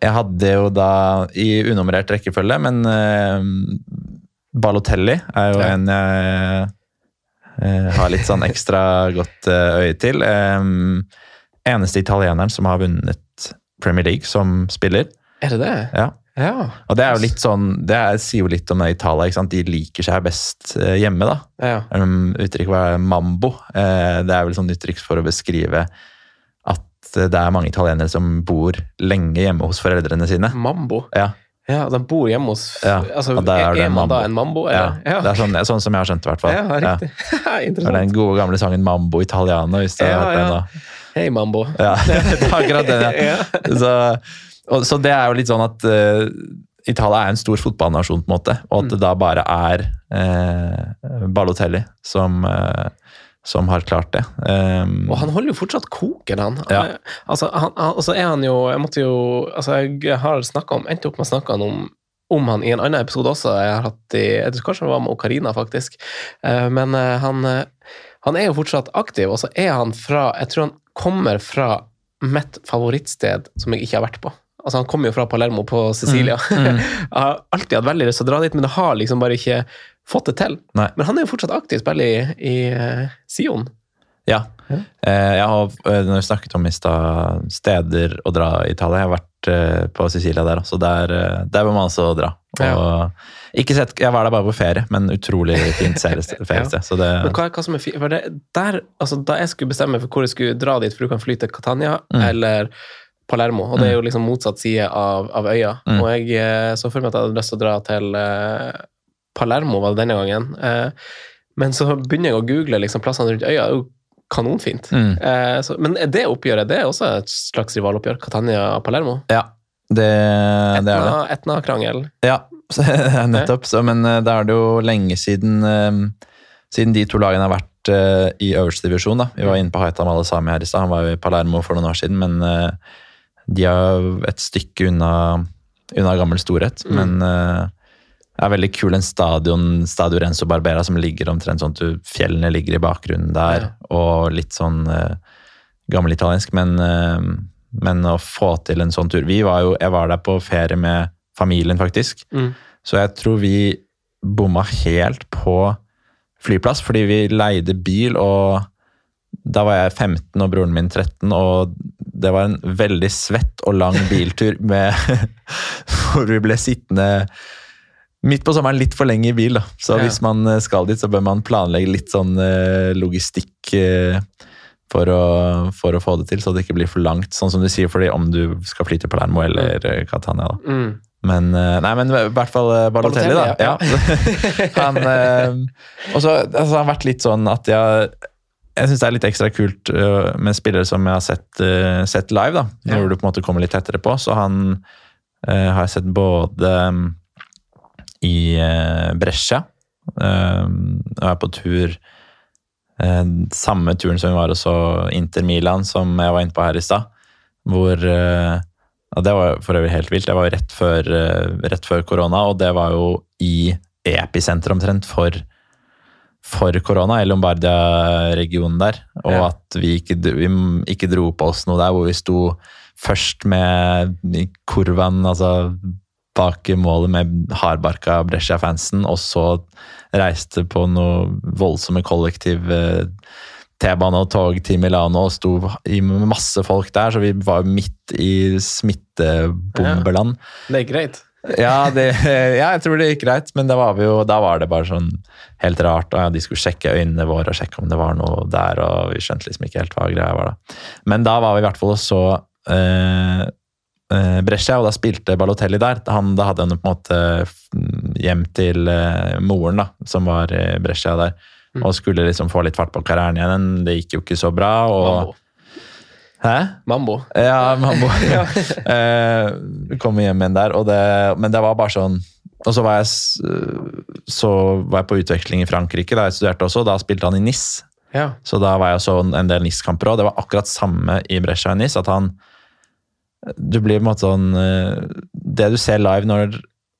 jeg hadde jo da i unummerert rekkefølge, men eh, Balotelli er jo ja. en jeg eh, har litt sånn ekstra godt eh, øye til. Eneste italieneren som har vunnet Premier League som spiller. Er det det? Ja. Ja. Og det er jo litt sånn, det er, sier jo litt om Italia. ikke sant? De liker seg best eh, hjemme. da. Ja. Um, uttrykket var mambo. Det er vel sånn uttrykk for å beskrive at det er mange italienere som bor lenge hjemme hos foreldrene sine. Mambo? Ja. Ja, De bor hjemme hos ja, altså, Er, er man mambo. da en mambo? Ja, Ja, det er sånn, sånn, som jeg har skjønt det. i hvert fall. Ja, riktig. Ja. [laughs] Interessant. Den gode gamle sangen 'Mambo Italiano'. hvis du ja, har hørt den da. Hei, mambo. Ja, [laughs] det er akkurat den. [laughs] ja. Så og, så det er jo litt sånn at uh, Italia er en stor fotballnasjon, på en måte, og at det mm. da bare er uh, Balotelli som, uh, som har klart det. Um, og han holder jo fortsatt koken, han. Ja. Altså, han, altså er han jo Jeg måtte jo Altså, jeg har snakka om Endte opp med å snakke om om han i en annen episode også. Jeg har hatt i, jeg tror kanskje han var med Okarina, faktisk. Men han, han er jo fortsatt aktiv, og så er han fra Jeg tror han kommer fra mitt favorittsted som jeg ikke har vært på. Altså, han kommer jo fra Palermo på Sicilia. Mm. Mm. [laughs] jeg har alltid hatt veldig lyst til å dra dit, men det har liksom bare ikke fått det til. Nei. Men han er jo fortsatt aktiv spiller i, i uh, Sion. Ja. ja. Eh, jeg har eh, når jeg snakket om i stad steder å dra i Italia. Jeg har vært eh, på Sicilia der, så der, eh, der må man altså dra. Ja. sett, Jeg var der bare på ferie, men utrolig fint [laughs] feriested. ja. så det, men hva, hva som er fint, for det, der, altså, Da jeg skulle bestemme for hvor jeg skulle dra dit, for du kan fly til Catania mm. eller Palermo, og det er jo mm. liksom motsatt side av, av øya. Mm. Og jeg eh, så for meg at jeg hadde lyst til å dra til eh, Palermo var det denne gangen. Eh, men så begynner jeg å google liksom, plassene rundt øya. Det er jo kanonfint. Mm. Eh, så, men det oppgjøret det er også et slags rivaloppgjør? Catania-Palermo? Ja, det, Etna, det er det. Etna-krangel? Ja, [laughs] nettopp. Så, men eh, da er det jo lenge siden, eh, siden de to lagene har vært i øverste divisjon. da. Vi var inne på Haitam Alesami her i stad. Han var jo i Palermo for noen år siden, men de er et stykke unna, unna gammel storhet, mm. men uh, er veldig kul en stadion, Stadio Renzo Barbera, som ligger omtrent sånn at fjellene ligger i bakgrunnen der, ja. og litt sånn uh, gammelitaliensk. Men, uh, men å få til en sånn tur Vi var jo, Jeg var der på ferie med familien, faktisk. Mm. Så jeg tror vi bomma helt på flyplass, fordi vi leide bil, og da var jeg 15 og broren min 13, og det var en veldig svett og lang biltur med, [laughs] hvor vi ble sittende midt på sommeren litt for lenge i bil. Da. Så ja. hvis man eh, skal dit, så bør man planlegge litt sånn eh, logistikk eh, for å, for å, få det til, så det ikke blir for langt. Sånn som du sier, fordi om du skal fly til Palermo eller mm. Catania. da. Mm. Men, nei, men i hvert fall Balotelli, da. Ja. [laughs] han, og så altså, har han vært litt sånn at jeg jeg syns det er litt ekstra kult med spillere som jeg har sett, sett live. da, Når ja. du på en måte kommer litt tettere på. Så han uh, har jeg sett både i Brescia og er på tur Samme turen som vi var og så Inter Milan, som jeg var inne på her i stad. Hvor og Det var for øvrig helt vilt. Det var rett før, rett før korona, og det var jo i episenteret omtrent for for korona i Lombardia-regionen der, og Ja. at vi ikke, vi ikke dro på oss noe der hvor vi sto først med kurven, altså bak målet med hardbarka Brescia-fansen, og så reiste på noe voldsomme kollektiv eh, T-bane og tog til Milano og sto i masse folk der, så vi var midt i smittebombeland. Det gikk greit. Ja, det, ja, jeg tror det gikk greit, men da var, vi jo, da var det bare sånn helt rart. Og ja, de skulle sjekke øynene våre og sjekke om det var noe der, og vi skjønte liksom ikke helt hva greia var da. Men da var vi i hvert fall og så eh, Brescia, og da spilte Balotelli der. Han, da hadde han på en måte hjem til eh, moren, da, som var i Brescia der, Mm. og skulle liksom få litt fart på karrieren igjen. Det gikk jo ikke så bra. og... Mambo. Hæ? Mambo. Ja, mambo. [laughs] eh, kom hjem igjen der, og det, men det var bare sånn Og så var jeg, så var jeg på utveksling i Frankrike, da jeg studerte også. Da spilte han i NIS. Ja. Så da var jeg så en del NIS-kamper òg. Det var akkurat samme i Brescia og NIS. At han Du blir på en måte sånn eh, Det du ser live når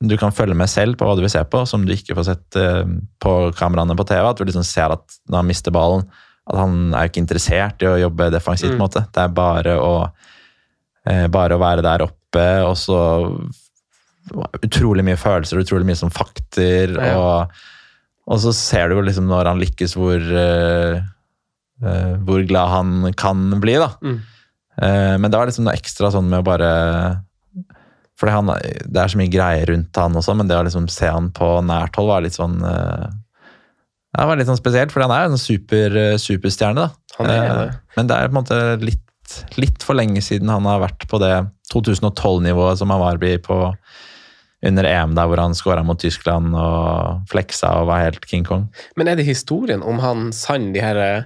du kan følge med selv på hva du vil se på, som du ikke får sett eh, på kameraene på TV, at du liksom ser at når han mister ballen, at han er ikke interessert i å jobbe defensivt. på en Mm. måte. Det er bare å, eh, bare å være der oppe, og så utrolig mye følelser, utrolig mye som fakter, Ja. og, og så ser du jo liksom når han lykkes, hvor, uh, uh, hvor glad han kan bli, da. Mm. Eh, men det var liksom noe ekstra sånn med å bare For han, det er så mye greier rundt han også, men det å liksom se han på nært hold var litt sånn eh, det var litt sånn spesielt, for han er jo en super, eh, superstjerne. da. Han er Eh, det. Men det er på en måte litt, litt for lenge siden han har vært på det 2012-nivået som han var på under EM, der hvor han skåra mot Tyskland og fleksa og var helt King Kong. Men er det historien om han sann de her eh,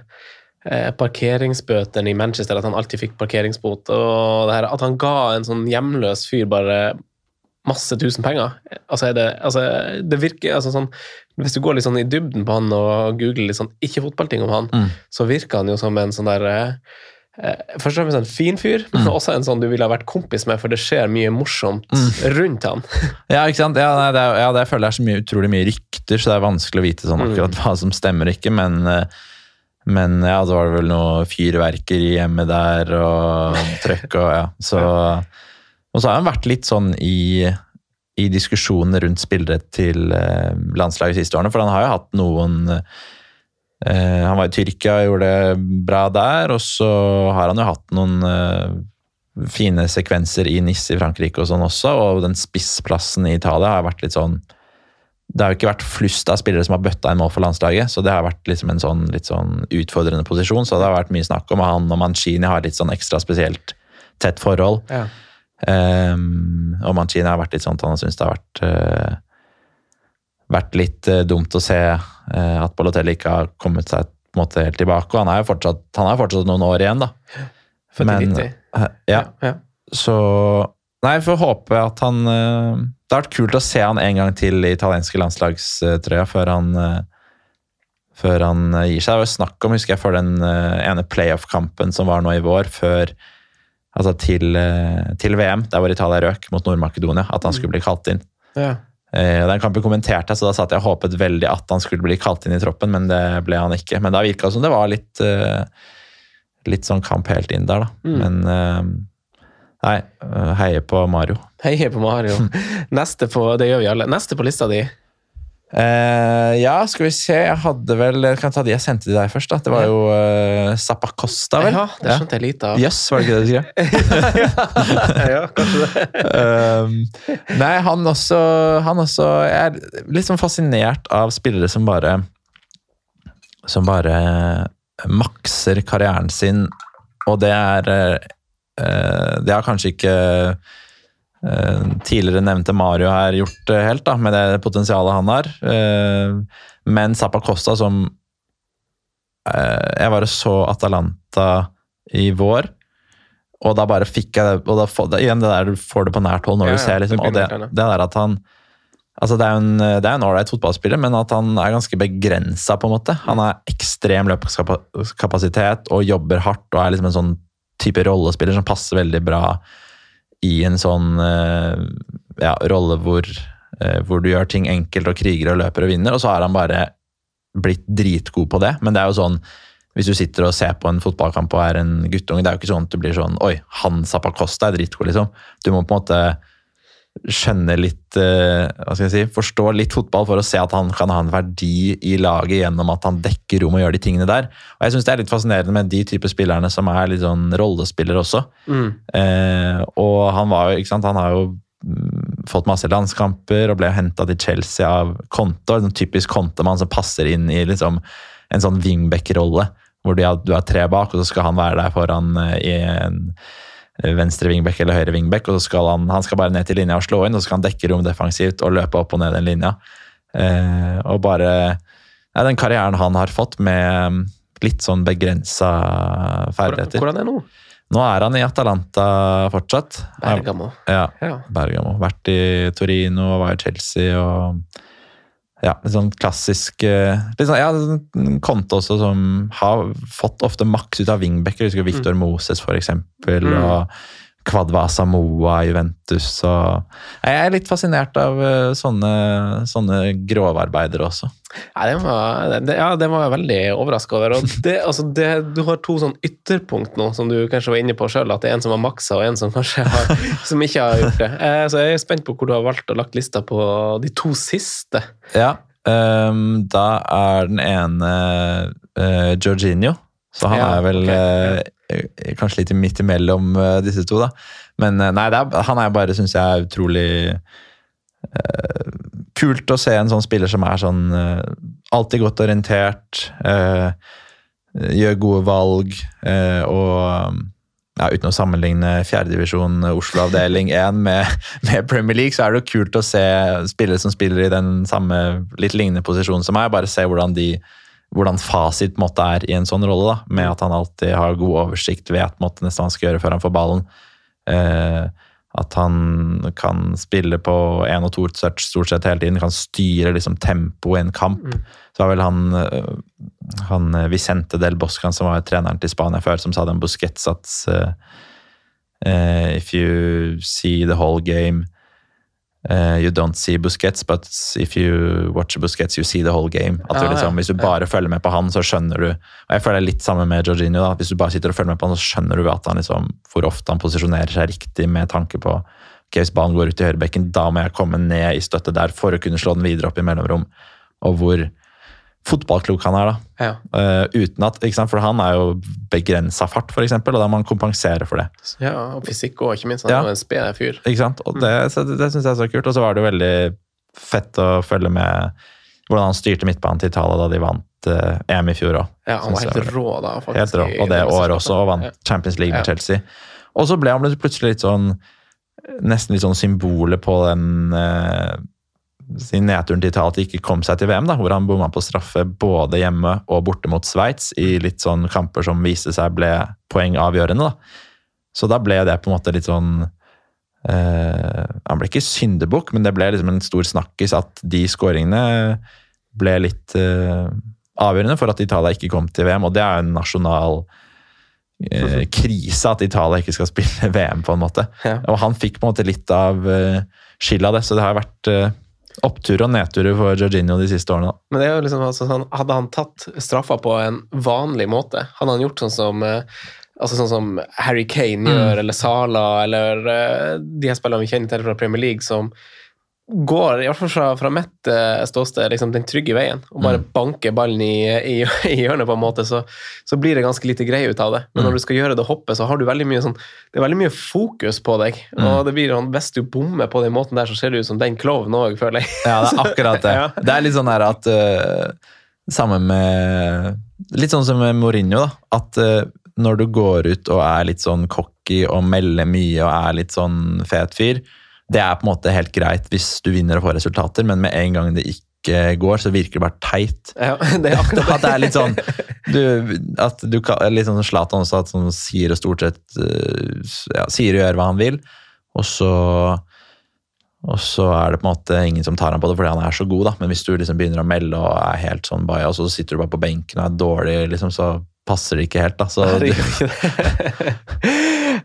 parkeringsbøtene i Manchester, at han alltid fikk parkeringsbot, og det her, at han ga en sånn hjemløs fyr bare masse tusen penger? Altså, det, altså, det virker altså sånn Hvis du går litt sånn i dybden på han og googler litt sånn ikke-fotballting om han, Mm. så virker han jo som en sånn der eh, eh, Først og fremst en fin fyr, men Mm. også en sånn du ville ha vært kompis med, for det skjer mye morsomt Mm. rundt han. [laughs] Ja, ikke sant? Ja, nei, det, er, ja, det jeg føler jeg er så mye, utrolig mye rykter, så det er vanskelig å vite sånn Mm. akkurat hva som stemmer og ikke, men eh, men ja, så var det vel noe fyrverkeri hjemme der, og trøkk og ja. Så, og så har han vært litt sånn i, i diskusjoner rundt spillere til eh, landslaget de siste årene, for han har jo hatt noen eh, Han var i Tyrkia og gjorde det bra der, og så har han jo hatt noen eh, fine sekvenser i NIS i Frankrike og sånn også, og den spissplassen i Italia har vært litt sånn det har jo ikke vært flust av spillere som har bøtta inn mål for landslaget, så det har vært liksom en sånn, litt sånn utfordrende posisjon. Så det har vært mye snakk om han og Mancini har litt sånn ekstra spesielt tett forhold. Ja. Um, og Mancini har vært litt sånn at han har syntes det har vært uh, vært litt uh, dumt å se uh, at Balotelli ikke har kommet seg på en måte helt tilbake. Og han er jo fortsatt, han jo fortsatt noen år igjen, da. Men- 90. Eh, ja, ja. så Nei, vi får håpe at han Det har vært kult å se han en gang til i italienske landslagstrøya før han eh, før han eh, gir seg. Det var snakk om, husker jeg, for den eh, ene playoff-kampen som var nå i vår, før Altså til, til VM, der hvor Italia røk mot Nord-Makedonia, at han skulle bli kalt inn. Ja. Den kampen kommenterte jeg, så da satt jeg og håpet veldig at han skulle bli kalt inn i troppen, men det ble han ikke. Men da virka det som det var litt litt sånn kamp helt inn der, da. Mm. Men nei, eh, heier på Mario. Heier på Mario. [laughs] Neste på, det gjør vi alle. Neste på lista di. Uh, ja, skal vi se. Jeg hadde vel Jeg kan ta de jeg sendte til deg først. da. Det var jo uh, Zappacosta, vel? Ja, det skjønte jeg lite av. Jøss, var det ikke det du skrev? [laughs] ja, kanskje det. uh, [laughs] nei, han også, han også Jeg er litt sånn fascinert av spillere som bare Som bare makser karrieren sin, og det er eh, Det har kanskje ikke eh, tidligere nevnte Mario her gjort eh, helt, da, med det potensialet han har. Eh, men Zappa Costa, som eh, Jeg var og så Atalanta i vår. Og da bare fikk jeg det, og får- det, igjen det der du får det på nært hold når Ja, du ser, liksom, det og det, det der at han Altså Det er jo en, det er en ålreit fotballspiller, men at han er ganske begrensa, på en måte. Han har ekstrem løpskapasitet og jobber hardt og er liksom en sånn type rollespiller som passer veldig bra i en sånn eh, ja, rolle hvor, eh, hvor du gjør ting enkelt og kriger og løper og vinner, og så er han bare blitt dritgod på det. Men det er jo sånn hvis du sitter og ser på en fotballkamp og er en guttunge, det er jo ikke sånn at du blir sånn Oi, han Zappacosta er dritgod, liksom. Du må på en måte skjønne litt uh, Hva skal jeg si Forstå litt fotball for å se at han kan ha en verdi i laget gjennom at han dekker rom og gjør de tingene der. Og jeg syns det er litt fascinerende med de type spillerne som er litt sånn rollespillere også. Mm. Eh, og han var jo, ikke sant, han har jo mm, fått masse landskamper og ble henta til Chelsea av Conte. En typisk Conte-mann som passer inn i liksom en sånn wingback-rolle hvor du har tre bak, og så skal han være der foran eh, i en venstre wingback eller høyre wingback, og så skal han, han skal bare ned til linja og slå inn, og så skal han dekke rom defensivt og løpe opp og ned den linja. Eh, og bare ja, Den karrieren han har fått med litt sånn begrensa ferdigheter. Hvordan er det nå? Nå er han i Atalanta fortsatt. Bergamo. Ja, Ja. Bergamo. Vært i Torino og var i Chelsea og ja, litt sånn klassisk eh, litt sånn, ja, sånn Conte også, som har fått ofte maks ut av wingbacker. Husker Victor Moses, for eksempel. Mm. Og Kvadva Samoa Juventus. Og jeg er litt fascinert av eh, sånne, sånne grovarbeidere også. Ja, den var, det, ja, den var jeg veldig overraska over. Det, altså det, du har to sånn ytterpunkt nå, som du kanskje var inne på sjøl. At det er en som har maksa, og en som kanskje har, [laughs] som ikke har gjort det. Eh, så jeg er spent på hvor du har valgt å lagt lista på de to siste. Ja, um, da er den ene uh, Jorginho. Så han Ja, er vel okay. eh, kanskje litt midt imellom eh, disse to, da. Men eh, nei, er, han er bare, syns jeg, utrolig eh, kult å se en sånn spiller som er sånn eh, alltid godt orientert, eh, gjør gode valg eh, og ja, Uten å sammenligne fjerdedivisjon Oslo avdeling 1 med, [laughs] med Premier League, så er det jo kult å se spillere som spiller i den samme litt lignende posisjonen som meg. Bare se hvordan, de, hvordan fasit måte, er i en sånn rolle, da, med at han alltid har god oversikt, vet måte, nesten hva han skal gjøre før han får ballen. Eh, at han kan spille på én og to stort stort sett hele tiden, kan styre liksom tempoet i en kamp. Mm. Så var vel han, øh, han øh, Vicente del Boscan som var treneren til Spania før, som sa den Busquets at øh, øh, If you see the whole game øh, You don't see Busquets, but if you watch Busquets, you see the whole game. At du liksom, ja, Hvis du ja. bare følger med på han, så skjønner du Og jeg føler det litt samme med Jorginho. da, Hvis du bare sitter og følger med på han, så skjønner du at han liksom, hvor ofte han posisjonerer seg riktig med tanke på ok, hvis ballen går ut i høyrebekken, da må jeg komme ned i støtte der for å kunne slå den videre opp i mellomrom. Og hvor fotballklok han er, da. Ja. Uh, uten at, ikke sant? For han er jo begrensa fart, f.eks., og da må han kompensere for det. ja, og fysikk òg, ikke minst. Han Ja. er en sped fyr. Ikke sant? Og det, så det, syns jeg er så kult. Og så var det jo veldig fett å følge med hvordan han styrte midtbanen til Italia da de vant uh, EM i fjor òg. Ja, han var helt var rå da, faktisk. Helt rå. Og det året også, og vant Ja. Champions League med. Chelsea. Og så ble han plutselig litt sånn Nesten litt sånn symbolet på den eh, sin nedturen til Italia at de ikke kom seg til VM, da, hvor han bomma på straffe både hjemme og borte mot Sveits i litt sånn kamper som viste seg ble poengavgjørende. da. Så da ble det på en måte litt sånn eh, Han ble ikke syndebukk, men det ble liksom en stor snakkis at de skåringene ble litt eh, avgjørende for at Italia ikke kom til VM, og det er en nasjonal eh, krise at Italia ikke skal [laughs] spille VM, på en måte. Ja. Og han fikk på en måte litt av uh, skyld av det, så det har vært oppturer og nedturer for Jorginho de siste årene. da. Men det er jo liksom, altså, han, hadde han tatt straffa på en vanlig måte, hadde han gjort sånn som eh, altså sånn som Harry Kane Mm. gjør, eller Sala, eller eh, de her spillerne vi kjenner til fra Premier League, som går, i hvert fall fra, fra mitt eh, ståsted, liksom den trygge veien, og bare Mm. banker ballen i, i, i hjørnet, på en måte, så, så blir det ganske lite greie ut av det. Men Mm. når du skal gjøre det hoppet, så har du veldig mye sånn Det er veldig mye fokus på deg, Mm. og det blir sånn, hvis du bommer på den måten der, så ser du ut som den klovnen òg, føler jeg. Ja, det er akkurat det. [laughs] Ja. Det er litt sånn her at uh, Sammen med Litt sånn som med Mourinho, da. At uh, når du går ut og er litt sånn cocky og melder mye og er litt sånn fet fyr, det er på en måte helt greit hvis du vinner og får resultater, men med en gang det ikke går, så virker det bare teit. Ja, det er akkurat [laughs] At det er litt sånn du, at du kan, Litt sånn Zlatan også, at han sier og stort sett eh, ja, sier og gjør hva han vil, og så og så er det på en måte ingen som tar ham på det fordi han er så god, da. Men hvis du liksom begynner å melde og er helt sånn bajas, og så sitter du bare på benken og er dårlig, liksom, så passer det ikke helt, da. Så Nei, det. [laughs]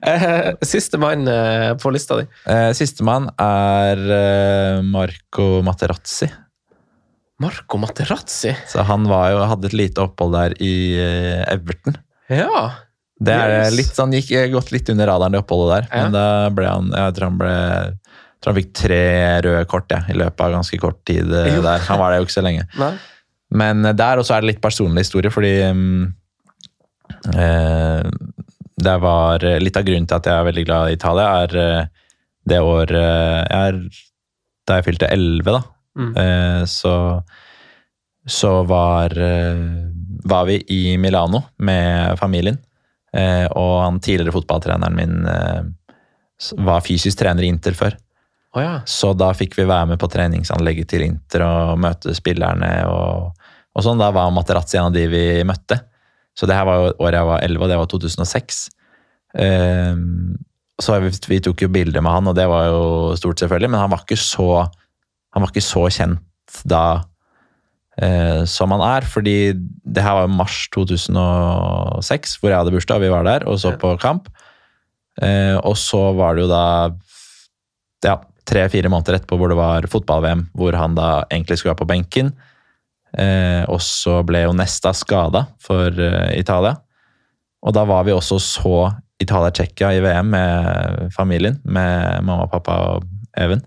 Eh, Siste mann eh, på lista di. eh, Sistemann er Marco Materazzi. Marco Materazzi? Så han var jo, hadde et lite opphold der i Everton. Ja. Det er Yes. litt sånn, gikk gått litt under radaren, det oppholdet der. Ja. Men da ble han Jeg tror han ble jeg tror han fikk tre røde kort ja, i løpet av ganske kort tid der. Han var der jo ikke så lenge. Nei? Men der også er det litt personlig historie, fordi mm, det var eh, Litt av grunnen til at jeg er veldig glad i Italia, er eh, det året jeg er Da jeg fylte 11, da. Mm. Eh, så så var, eh, var vi i Milano med familien. Eh, og han tidligere fotballtreneren min eh, var fysisk trener i Inter før. Oh, ja. Så da fikk vi være med på treningsanlegget til Inter og møte spillerne. og, og sånn. Da var Materazzi en av de vi møtte. Så det her var jo året jeg var 11, og det var 2006. Eh, så vi, vi tok jo bilder med han, og det var jo stort, selvfølgelig. Men han var ikke så, han var ikke så kjent da eh, som han er. Fordi det her var jo mars 2006, hvor jeg hadde bursdag, og vi var der og så på kamp. Eh, og så var det jo da ja, tre-fire måneder etterpå hvor det var fotball-VM, hvor han da egentlig skulle være på benken. Eh, og så ble jo Nesta skada for eh, Italia. Og da var vi også så Italia-Tsjekkia i VM med familien, med mamma, pappa og Even.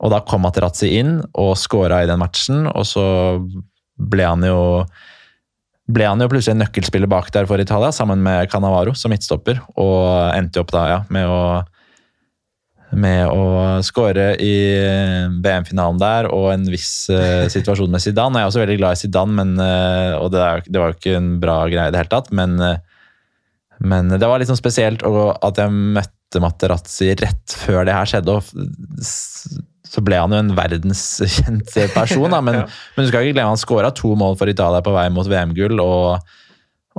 Og da kom Materazzi inn og scora i den matchen, og så ble han jo ble han jo plutselig en nøkkelspiller bak der for Italia, sammen med Cannavaro som midtstopper, og endte jo opp da ja, med å med å skåre i VM-finalen der, og en viss uh, situasjon med Zidane. Jeg er også veldig glad i Zidane, men, uh, og det, er, det var jo ikke en bra greie i det hele tatt. Men, uh, men det var litt sånn spesielt at jeg møtte Materazzi rett før det her skjedde. og så ble han jo en verdenskjent person, da, [laughs] men, Ja. men du skal ikke glemme han skåra to mål for Italia på vei mot VM-gull. og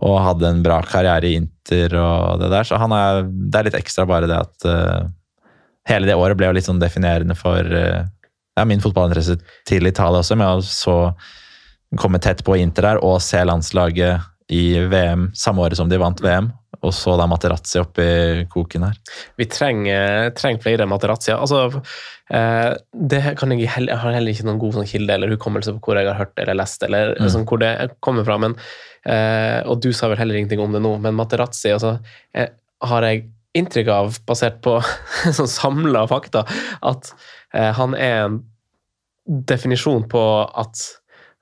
og hadde en bra karriere i Inter og det der. Så han er, det er litt ekstra bare det at eh, hele det året ble jo litt sånn definerende for eh, ja, min fotballinteresse til Italia også, med å så komme tett på Inter der og se landslaget i VM samme året som de vant VM. Og så da Materazzi oppi koken her. Vi trenger, trenger flere Materazzier. Altså, eh, det kan jeg, heller, jeg har heller ikke noen god sånn kilde eller hukommelse på hvor jeg har hørt eller lest, eller Mm. sånn, hvor det kommer fra. Men, eh, og du sa vel heller ingenting om det nå, men Materazzi altså, eh, har jeg inntrykk av, basert på [laughs] sånn samla fakta, at eh, han er en definisjon på at,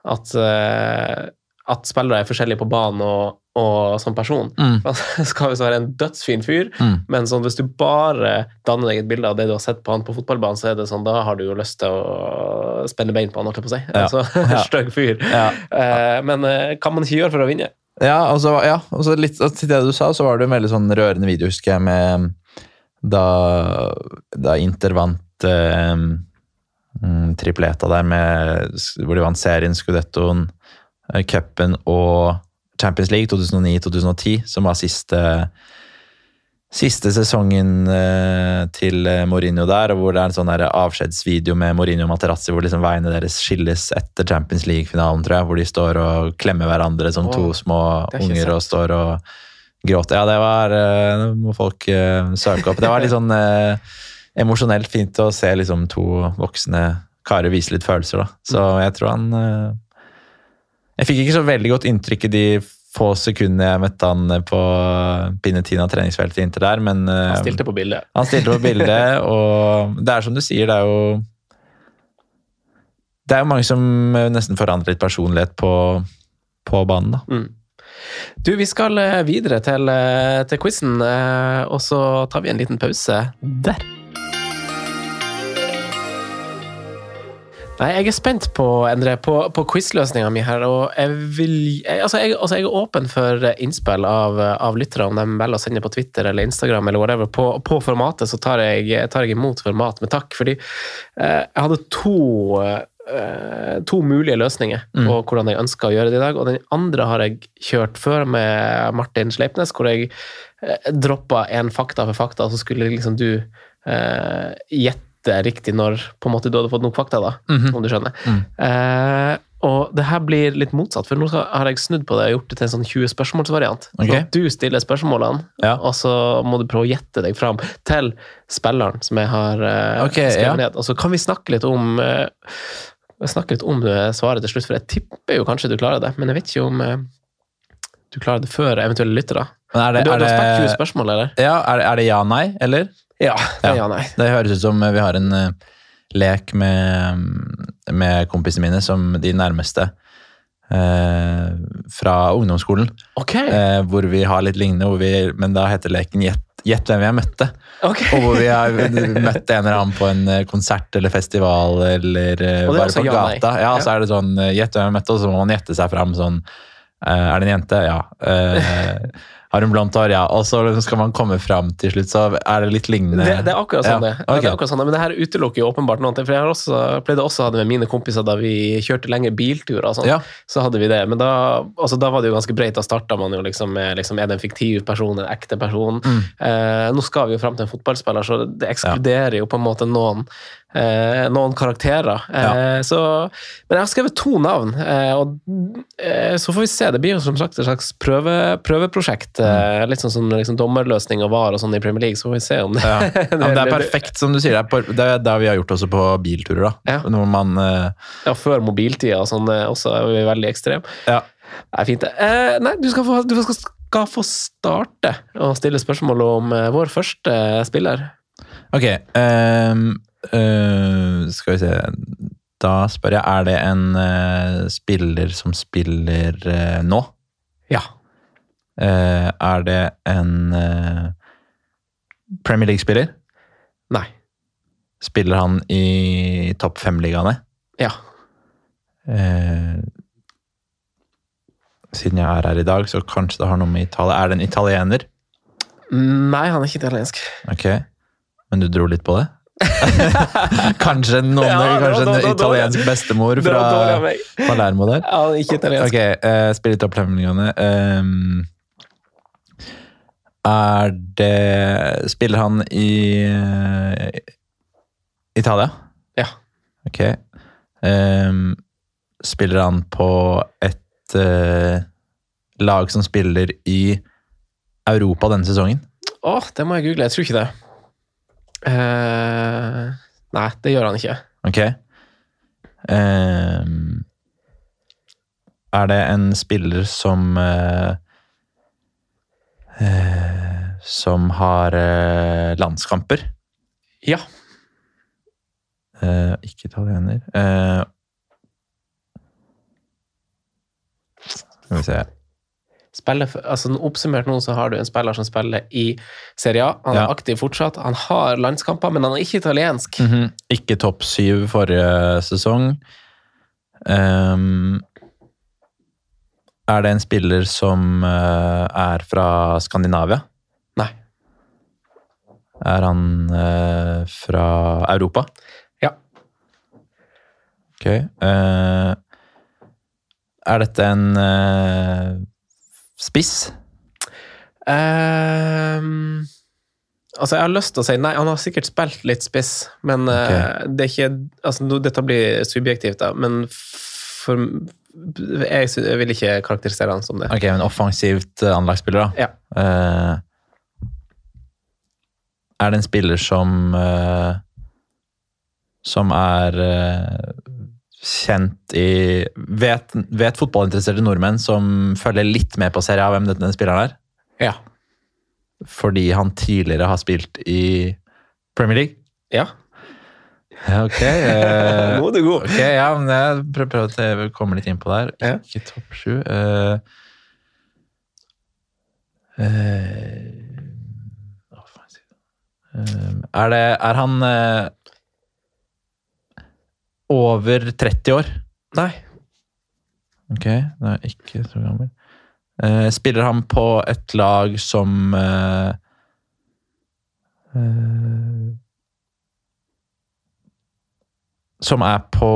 at, eh, at spillere er forskjellige på banen og, og som person. [laughs] Han skal visst være en dødsfin fyr, Mm. men sånn, hvis du bare danner deg et bilde av det du har sett på han på fotballbanen, så er det sånn, da har du jo lyst til å spenne bein på han, holdt jeg på å si. Ja. [laughs] Altså, Ja. Stygg fyr. Ja. Eh, men eh, kan man ikke gjøre for å vinne? Ja, og så, ja, og litt til det du sa, så var det en veldig sånn rørende video, husker jeg, med da, da Inter vant eh, tripleta der, med, hvor de vant serien, Scudettoen, eh, cupen og Champions League 2009-2010, som var siste Siste sesongen eh, til eh, Mourinho der, hvor det er en sånn avskjedsvideo med Mourinho og Materazzi, hvor liksom veiene deres skilles etter Champions League-finalen, tror jeg. Hvor de står og klemmer hverandre som to små er unger og står og gråter. Ja, det var Nå Det må folk eh, søke opp. Det var litt sånn eh, emosjonelt fint å se liksom to voksne karer vise litt følelser, da. Så jeg tror han eh, Jeg fikk ikke så veldig godt inntrykk i de få sekundene jeg møtte han på Pinnetina treningsfeltet Inter der, men eh, Han stilte på bildet. han stilte på bildet, [laughs] og det er som du sier, det er jo Det er jo mange som nesten forandrer litt personlighet på, på banen, da. Mm. Du, vi skal eh, videre til, eh, til quizen, og så tar vi en liten pause der. Nei, jeg er spent på, Endre, på, på quizløsninga mi her, og jeg vil jeg, altså, jeg, altså, jeg er åpen for innspill av, av lyttere, om de velger å sende på Twitter eller Instagram eller whatever. På, på formatet så tar jeg, tar imot format med takk, fordi eh, jeg hadde to eh, to mulige løsninger Mm. på hvordan jeg ønsker å gjøre det i dag. Og den andre har jeg kjørt før med Martin Sleipnes, hvor jeg eh, droppa en fakta for fakta, og så skulle liksom du eh, gjette riktig når på en måte du hadde fått nok fakta, da, Mhm. om du skjønner. Mm. Eh, og det her blir litt motsatt, for nå har jeg snudd på det og gjort det til en sånn 20 spørsmålsvariant. Okay. At du stiller spørsmålene, Ja. og så må du prøve å gjette deg fram til spilleren som jeg har eh, okay, skrevet ja. ned. Og så kan vi snakke litt om eh, Jeg snakker litt om svaret til slutt, for jeg tipper jo kanskje du klarer det. Men jeg vet ikke om eh, du klarer det før eventuelle lyttere. Men er det, Du, er du har spilt 20 spørsmål, eller? ja, er, det- er det ja-nei, eller? Ja. Ja. ja nei. Det høres ut som vi har en eh, lek med, med kompisene mine som de nærmeste eh, fra ungdomsskolen. Ok. Eh, hvor vi har litt lignende, vi, men da heter leken Gjett gjett hvem har møtte. ok. Og hvor vi har møtt en eller annen på en eh, konsert eller festival eller eh, det bare på gata. Ja, Ja. så er det sånn Gjett hvem vi har møtt, og så må man gjette seg fram sånn Er det en jente? Ja. Eh, har hun blondt hår? Ja. Og så liksom skal man komme fram til slutt, så er det litt lignende. Det, det er akkurat sånn, Ja, det. Okay. det akkurat sånn. Men det her utelukker jo åpenbart noe. For jeg har også, pleide også å ha det med mine kompiser da vi kjørte lengre bilturer. og sånn. Ja. Så hadde vi det. Men da, altså, da var det jo ganske breit. Da starta man jo liksom med liksom, er det en fiktiv person, en ekte person. Mm. Eh, nå skal vi jo fram til en fotballspiller, så det ekskluderer jo på en måte noen, eh, noen karakterer. Eh, så, men jeg har skrevet to navn, eh, og eh, så får vi se. Det blir jo som sagt et slags prøve, prøveprosjekt. Eh, litt sånn som liksom, dommerløsning og VAR og sånn i Premier League, så får vi se om det Ja. [laughs] Ja, men det er perfekt, som du sier. Det er, det det vi har gjort også på bilturer. da. Ja. Når man Ja, før mobiltida og sånn også er vi veldig ekstrem. Ja. Det er fint, det. Eh, nei, du skal, få, du skal, skal få starte å stille spørsmål om vår første spiller. Ok. ehm, eh, skal vi se Da spør jeg, er det en uh, spiller som spiller uh, nå? Ja. Er det en Premier League-spiller? Nei. Spiller han i topp fem-ligaene? Ja. Siden jeg er her i dag, så kanskje det har noe med Italia Er det en italiener? Nei, han er ikke italiensk. Ok. Men du dro litt på det? Kanskje noen, Ja, kanskje en italiensk bestemor fra. Palermo der? Ja, ikke italiensk. Ok, uh, spiller litt fem-ligaene. Ehm, er det Spiller han i uh, Italia? Ja. Ok. Um, spiller han på et uh, lag som spiller i Europa denne sesongen? Å, det må jeg google. Jeg tror ikke det. Eh, nei, det gjør han ikke. Ok. Ehm, er det en spiller som uh, Som har landskamper? Ja. Ikke italiener. Skal vi se Spiller, altså Oppsummert nå så har du en spiller som spiller i Serie A. Han er Ja. aktiv fortsatt. Han har landskamper, men han er ikke italiensk. Mhm. Ikke topp syv forrige sesong. Um, er det en spiller som uh, er fra Skandinavia? Nei. Er han uh, fra Europa? Ja. Ok. Uh, er dette en spiss? Um, altså, jeg har lyst til å si nei. Han har sikkert spilt litt spiss, men eh, det er ikke altså, Dette blir subjektivt, da, men for jeg, jeg vil ikke karakterisere han som det. Ok, men offensivt eh, anlagsspiller, da. Ja. Uh, er det en spiller som uh, Som er eh, kjent i vet, vet fotballinteresserte nordmenn som følger litt med på Serie A, hvem denne spilleren er? Ja. Fordi han tidligere har spilt i Premier League? ja. Ok. eh, [laughs] Nå er du god. Ok, ja, men jeg prøver, prøver å te- komme litt inn på der. Ja. Ikke topp sju. eh, eh, jeg? Eh, er, det, er han eh, over 30 år? Nei. Ok, det er ikke så gammel. Eh, spiller han på et lag som eh, eh, Som er på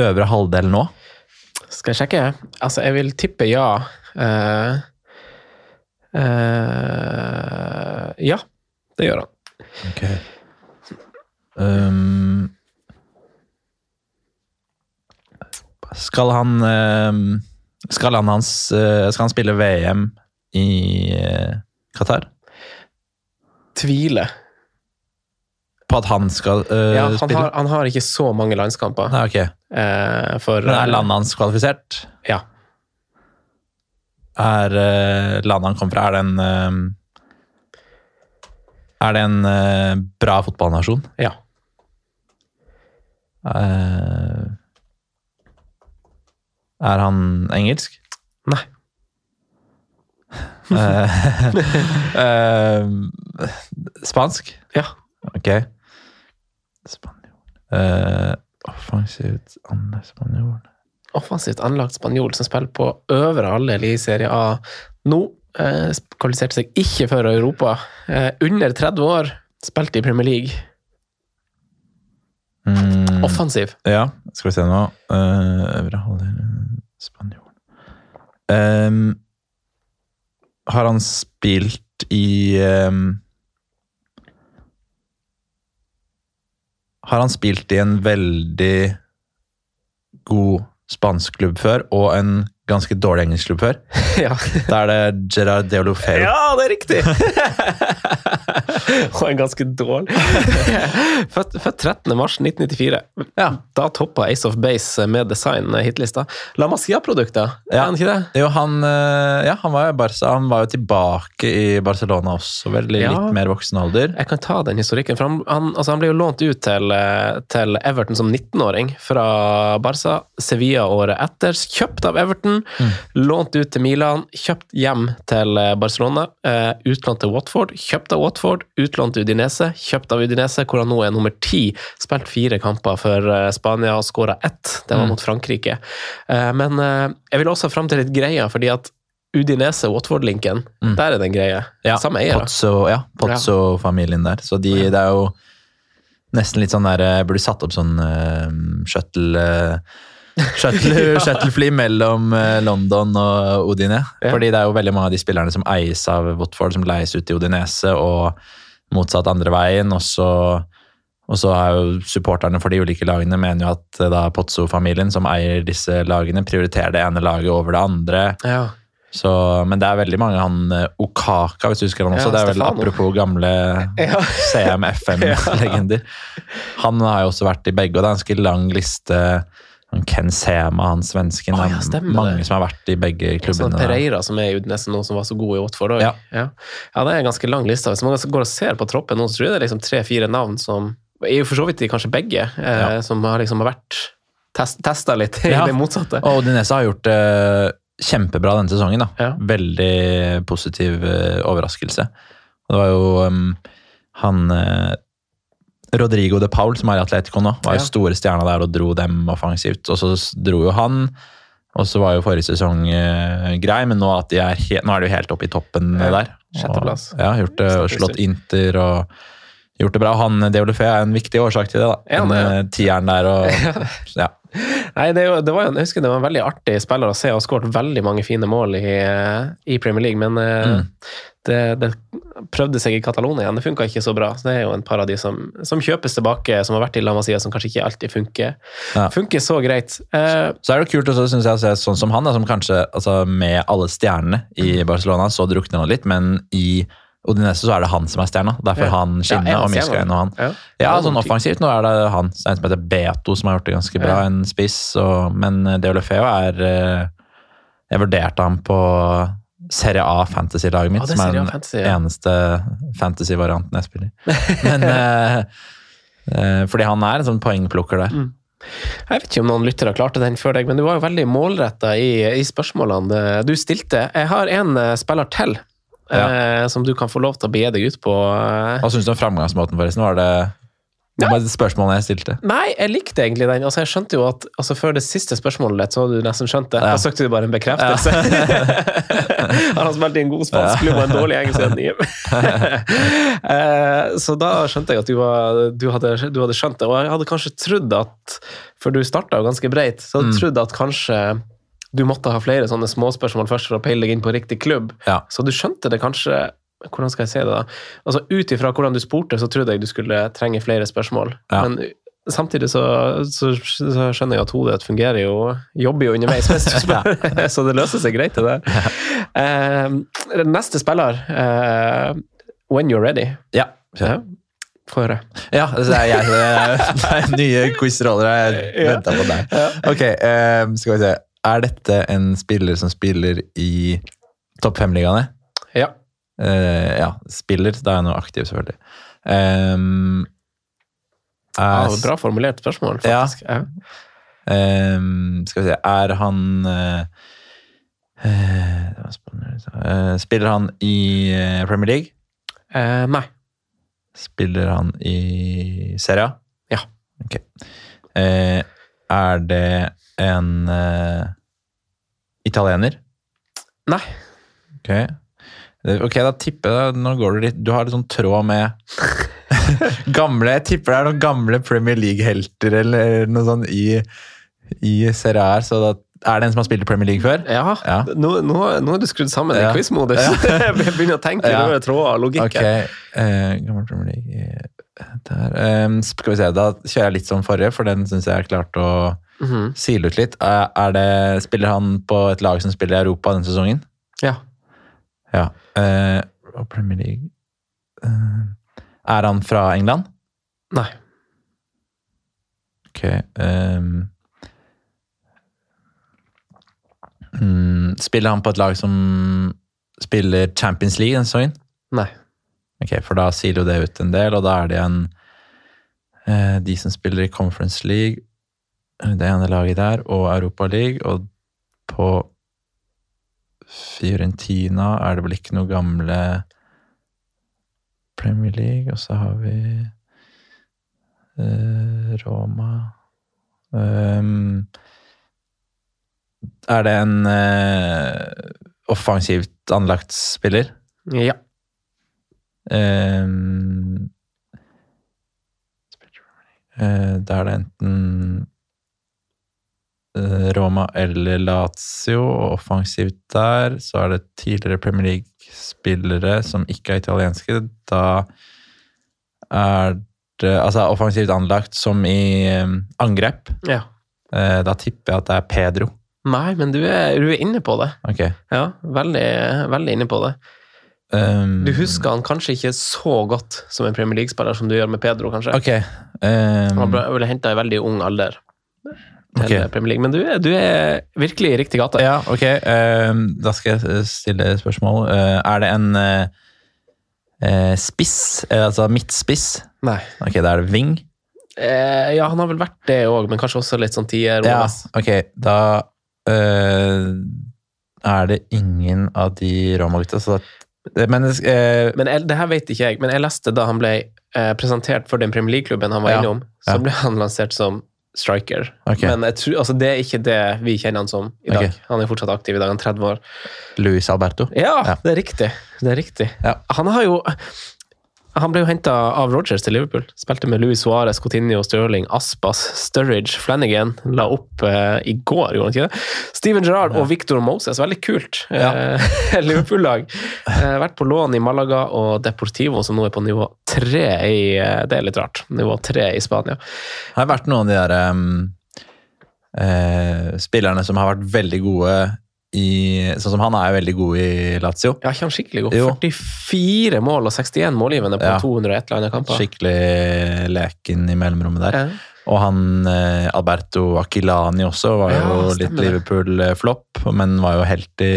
øvre halvdel nå? Skal jeg sjekke? Altså, jeg vil tippe ja. Eh, eh, ja, det gjør han. Ok. Um, skal han um, Skal han hans eh, Skal han spille VM i eh, Qatar? Tviler. på at han skal uh, Ja, han, spille? har, han har ikke så mange landskamper. Nei, ok. uh, for, Men er landet hans kvalifisert? Ja. Er uh, landet han kommer fra, er det en Er det en bra fotballnasjon? ja. Eh, er han engelsk? Nei. [laughs] Eh, spansk? Ja. Ok. Spanjol uh, Offensivt anlagt spanjol Offensivt anlagt spanjol som spiller på øvre halvdel i Serie A nå. Uh, kvalifiserte seg ikke for Europa. Under 30 år, spilte i Premier League. mm, Offensiv. Ja, skal vi se nå. Uh, øvre halvdel Spanjol. um, har han spilt i um, Har han spilt i en veldig god spansk klubb før, og en ganske dårlig engelsk klubb før? [laughs] ja. Da er det Gerard Deolofeu. ja, det er riktig! [laughs] Og en ganske dårlig. [laughs] født, født 13. mars 1994. Ja. Da toppa Ace of Base med design hitlista. La Masia-produkter, er Ja. han ikke det? Jo, han, eh, ja, han var jo Barca. Han var jo tilbake i Barcelona også, vel, i Ja. litt mer voksen alder. Jeg kan ta den historikken. For han, han, altså han ble jo lånt ut til, eh, til Everton som 19-åring fra Barca. Sevilla året etter. Kjøpt av Everton, lånt ut til Milan, kjøpt hjem til eh, Barcelona. Eh, utlånt til Watford, kjøpt av Watford, utlånt til Udinese, kjøpt av Udinese, hvor han nå er nummer ti. Spilt fire kamper for eh, Spania og skåra ett. Det var Mm. mot Frankrike. Eh, men jeg vil også fram til litt greier, fordi at Udinese-Watford-linken, Mm. der er den greia. Ja, Samme eier. Ja, Pozzo-familien der. Så de, det er jo nesten litt sånn der Burde satt opp sånn uh, shuttle eh, Shuttle, [laughs] shuttlefly mellom eh, London og Odine. Ja. Fordi det er jo veldig mange av de spillerne som eies av Watford, som leies ut til Odinese, og motsatt andre veien. Og så, og så er jo supporterne for de ulike lagene mener jo at eh, da Pozzo-familien, som eier disse lagene, prioriterer det ene laget over det andre. Ja. Så, men det er veldig mange han eh, Okaka, hvis du husker han også. Ja, det er vel apropos gamle Ja. [laughs] CM-FM-legender. [laughs] Han har jo også vært i begge, og det er en ganske lang liste. Han Ken Sema, han svensken. Å, det er mange det. som har vært i begge klubbene. sånn klubbene. Pereira, som er i Udinese nå, som var så god i Watford òg. Ja. Ja. ja, det er en ganske lang liste. Hvis man går og ser på troppen nå, så tror jeg det er liksom tre-fire navn som er jo for så vidt de kanskje begge, eh, Ja. som har liksom har vært test, testa litt i Ja. det motsatte. Og Odinese har gjort det kjempebra denne sesongen. da. Ja. Veldig positiv eh, overraskelse. Det var jo um, han eh, Rodrigo de Paul, som er i Atletico nå, var jo Ja. store stjerna der og dro dem offensivt. Og så dro jo han. Og så var jo forrige sesong eh, grei, men nå, at de er he nå er de jo helt oppe i toppen Ja, der. sjetteplass. Ja, gjort det, og slått Inter og gjort det bra. Han Deolefé er en viktig årsak til det. da. Ja, det, ja. Eh, tieren der og [laughs] ja. Nei, det, jo- det var jo, jeg husker det var en veldig artig spiller å se, og skåret veldig mange fine mål i, i Premier League, men eh, Mm. Det, det prøvde seg i Catalonia igjen. Det funka ikke så bra. Så det er jo en par av de som, som kjøpes tilbake, som har vært i La Masia, som kanskje ikke alltid funker, Ja. funker så greit. Eh, Så er det kult også, synes jeg, å se sånn som han, da, som kanskje altså, med alle stjernene i Mm. Barcelona, så drukner han litt, men i Odinese så er det han som er stjerna. Derfor Ja. han skinner, Ja, og stjerna? inn og han. ja. Ja, sånn offensivt nå er det han. En som heter Beto, som har gjort det ganske bra, en spiss. Og, men Deolefeo er eh, Jeg vurderte ham på Serie A Fantasy-laget mitt, Ja, som er den Fantasy, ja. eneste fantasy-varianten jeg spiller. Men [laughs] eh, eh, Fordi han er en sånn poengplukker der. Mm. Jeg vet ikke om noen lyttere klarte den før deg, men du var jo veldig målretta i, i spørsmålene du stilte. Jeg har en eh, spiller til eh, som du kan få lov til å be deg ut på. eh. Hva syns du om framgangsmåten, forresten? Var det det var spørsmålet jeg stilte? Nei, jeg likte egentlig den. Altså, jeg skjønte jo at altså, Før det siste spørsmålet ditt, så hadde du nesten skjønt det. Ja. Da søkte du bare en bekreftelse. [laughs] Han har spilt i en god spansk klubb og en dårlig engelsk etning. [laughs] Eh, så da skjønte jeg at du, var, du, hadde, du hadde skjønt det. Og jeg hadde kanskje trodd at For du starta jo ganske breit, så jeg hadde Mm. trodd at kanskje du måtte ha flere sånne småspørsmål først for å peile deg inn på riktig klubb. Ja. Så du skjønte det kanskje Hvordan skal jeg si det, da? Altså, Ut ifra hvordan du spurte, så trodde jeg du skulle trenge flere spørsmål. Ja. Men samtidig så, så, så skjønner jeg at hodet ditt fungerer jo Jobber jo underveis mens du [laughs] spør, [laughs] så det løser seg greit, det der. Eh, neste spiller, eh, When You're Ready. Ja. Ja. Få høre. Ja, det er jeg. Det er [laughs] nye quizroller. Jeg Ja. venta på deg. Ok, eh, skal vi se. Er dette en spiller som spiller i topp fem-ligaene? Ja. Eh, ja, spiller. Da er jeg nå aktiv, selvfølgelig. Um, ja er, bra formulert spørsmål, faktisk. Ja. Ehm, skal vi se Er han uh. Eh, Spiller han i Premier League? Nei. Spiller han i Serie A? Ja. Okay. Er det en italiener? Nei. Ok. Eh, Ok, da tipper jeg Nå går du litt Du har litt sånn tråd med [laughs] gamle Jeg tipper det er noen gamle Premier League-helter eller noe sånt i, i Serie A så da er det en som har spilt i Premier League før? Ja, Ja. Nå, nå, nå er du skrudd sammen i Ja. quizmodus. [laughs] jeg begynner å tenke Ja. røde tråder og logikk. Ok, eh, gammel Premier League eh, der. Eh, skal vi se, da kjører jeg litt som forrige, for den syns jeg er klart å Mhm. sile ut litt. Eh, er det, spiller han på et lag som spiller i Europa denne sesongen? Ja. Ja. Uh, Premier League uh, Er han fra England? Nei. Ok. Um, spiller han på et lag som spiller Champions League denne sesongen? Nei. Ok, for da sier jo det ut en del, og da er det igjen uh, de som spiller i Conference League, det ene laget der, og Europa League, og på Fiorentina er det vel ikke noe gamle Premier League, og så har vi eh, Roma um, Er det en eh, offensivt anlagt spiller? Ja. Um, Da er det enten Roma eller Lazio, offensivt der. Så er det tidligere Premier League-spillere som ikke er italienske. Da er det Altså offensivt anlagt som i eh, angrep. ja. Eh, da tipper jeg at det er Pedro. Nei, men du er, du er inne på det. Ok. Ja, veldig, veldig inne på det. Um, Du husker han kanskje ikke så godt som en Premier League-spiller som du gjør med Pedro, kanskje? Okay. Um, Han ble, ble henta i veldig ung alder til okay. Premier League, men du du er virkelig i riktig gate. Ja, ok. ehm, da skal jeg stille spørsmål. Eh, er det en eh, eh, spiss, eh, altså midtspiss? Nei. Ok, da er det wing. Eh, ja, han har vel vært det òg, men kanskje også litt sånn tier. Ja, ok. Da eh, er det ingen av de Roma-gutta, så da Men eh, Men jeg, det her vet ikke jeg, men jeg leste da han ble eh, presentert for den Premier League-klubben han var Ja. innom, så Ja. ble han lansert som striker. Okay. Men jeg tror, altså, det er ikke det vi kjenner han som i dag. Okay. Han er fortsatt aktiv i dag, han er 30 år. Luis Alberto. Ja, Ja. det er riktig. Det er riktig. Ja. Han har jo han ble jo henta av Rogers til Liverpool. Spilte med Louis Suárez, Coutinho, Stirling, Aspas, Sturridge, Flanagan. La opp eh, i går, gjorde han ikke det? Steven Gerrard og Victor Moses. Veldig kult Ja. eh, [laughs] Liverpool-lag. Eh, vært på lån i Malaga og Deportivo, som nå er på nivå tre i eh, Det er litt rart. Nivå tre i Spania. Det har vært noen av de der um, eh, spillerne som har vært veldig gode i Sånn som han er jo veldig god i Lazio. Ja, ikke han skikkelig god. Jo. 44 mål og 61 målgivende på Ja. 201 eller annet kamper. Skikkelig leken i mellomrommet der. Ja. Og han eh, Alberto Aquilani også var jo Ja, litt. Liverpool-flopp, men var jo helt i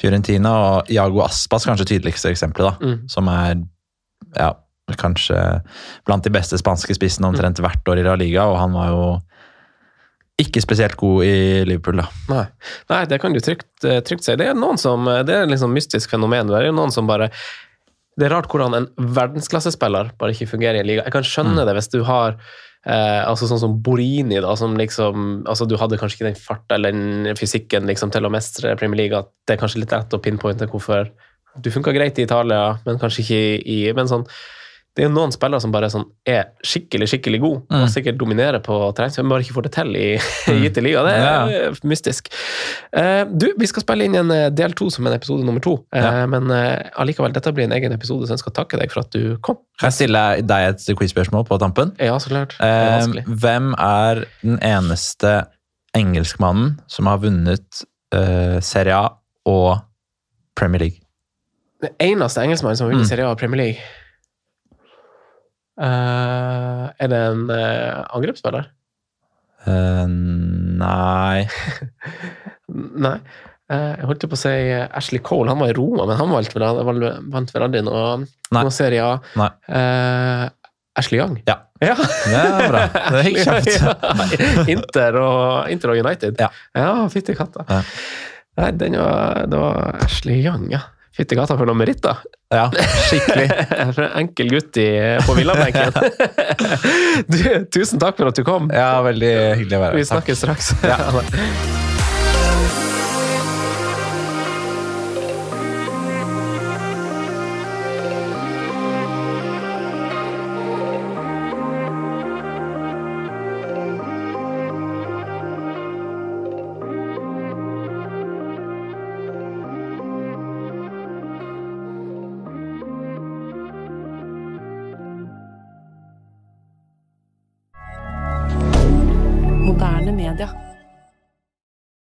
Fiorentina. Og Iago Aspas kanskje tydeligste eksempelet, da. Mm. Som er ja, kanskje blant de beste spanske spissene omtrent hvert år i La Liga, og han var jo ikke spesielt god i Liverpool, da. Nei. Nei, det kan du trygt, eh, trygt si. Det er noen som, eh, det er liksom mystisk fenomen. Det er jo noen som bare Det er rart hvordan en verdensklassespiller bare ikke fungerer i en liga. Jeg kan skjønne det hvis du har eh, altså sånn som Borini, da, som liksom altså Du hadde kanskje ikke den farta eller den fysikken liksom, til å mestre Premier League. At det er kanskje litt lett å pinpointe hvorfor du funka greit i Italia, men kanskje ikke i, i Men sånn det er jo noen spillere som bare sånn er skikkelig skikkelig god, Mm. og sikkert dominerer på trening, men bare ikke får det til i [laughs] gitte liga. Det er Ja. mystisk. Uh, du, vi skal spille inn en eh, del to som en episode nummer to, uh, Ja. men uh, allikevel, dette blir en egen episode, så jeg skal takke deg for at du kom. Kan jeg stille deg et quiz-spørsmål på tampen? Ja, så klart. Er Eh, hvem er den eneste engelskmannen som har vunnet eh, Serie A og Premier League? Den eneste engelskmannen som har vunnet Mm. Serie A og Premier League Eh, er det en uh, angrepsspiller? Uh, nei [laughs] Nei. Uh, jeg holdt på å si Ashley Cole. Han var i Roma, men han valgte vel, vant vel aldri noe, noe serie A. Nei. Ashley Young. Ja. Ja. Det er bra. Det gikk [laughs] kjapt. Ja, [laughs] Inter, og, Inter og United. Ja. ja fytti katta. Ja. Nei, den var, det var Ashley Young, ja. Fytti gata for noen meritter. Ja, [laughs] skikkelig. For en enkel gutt i, på villabenken. [laughs] Tusen takk for at du kom. Ja, veldig hyggelig å være Vi her. Takk. snakkes straks. Ja.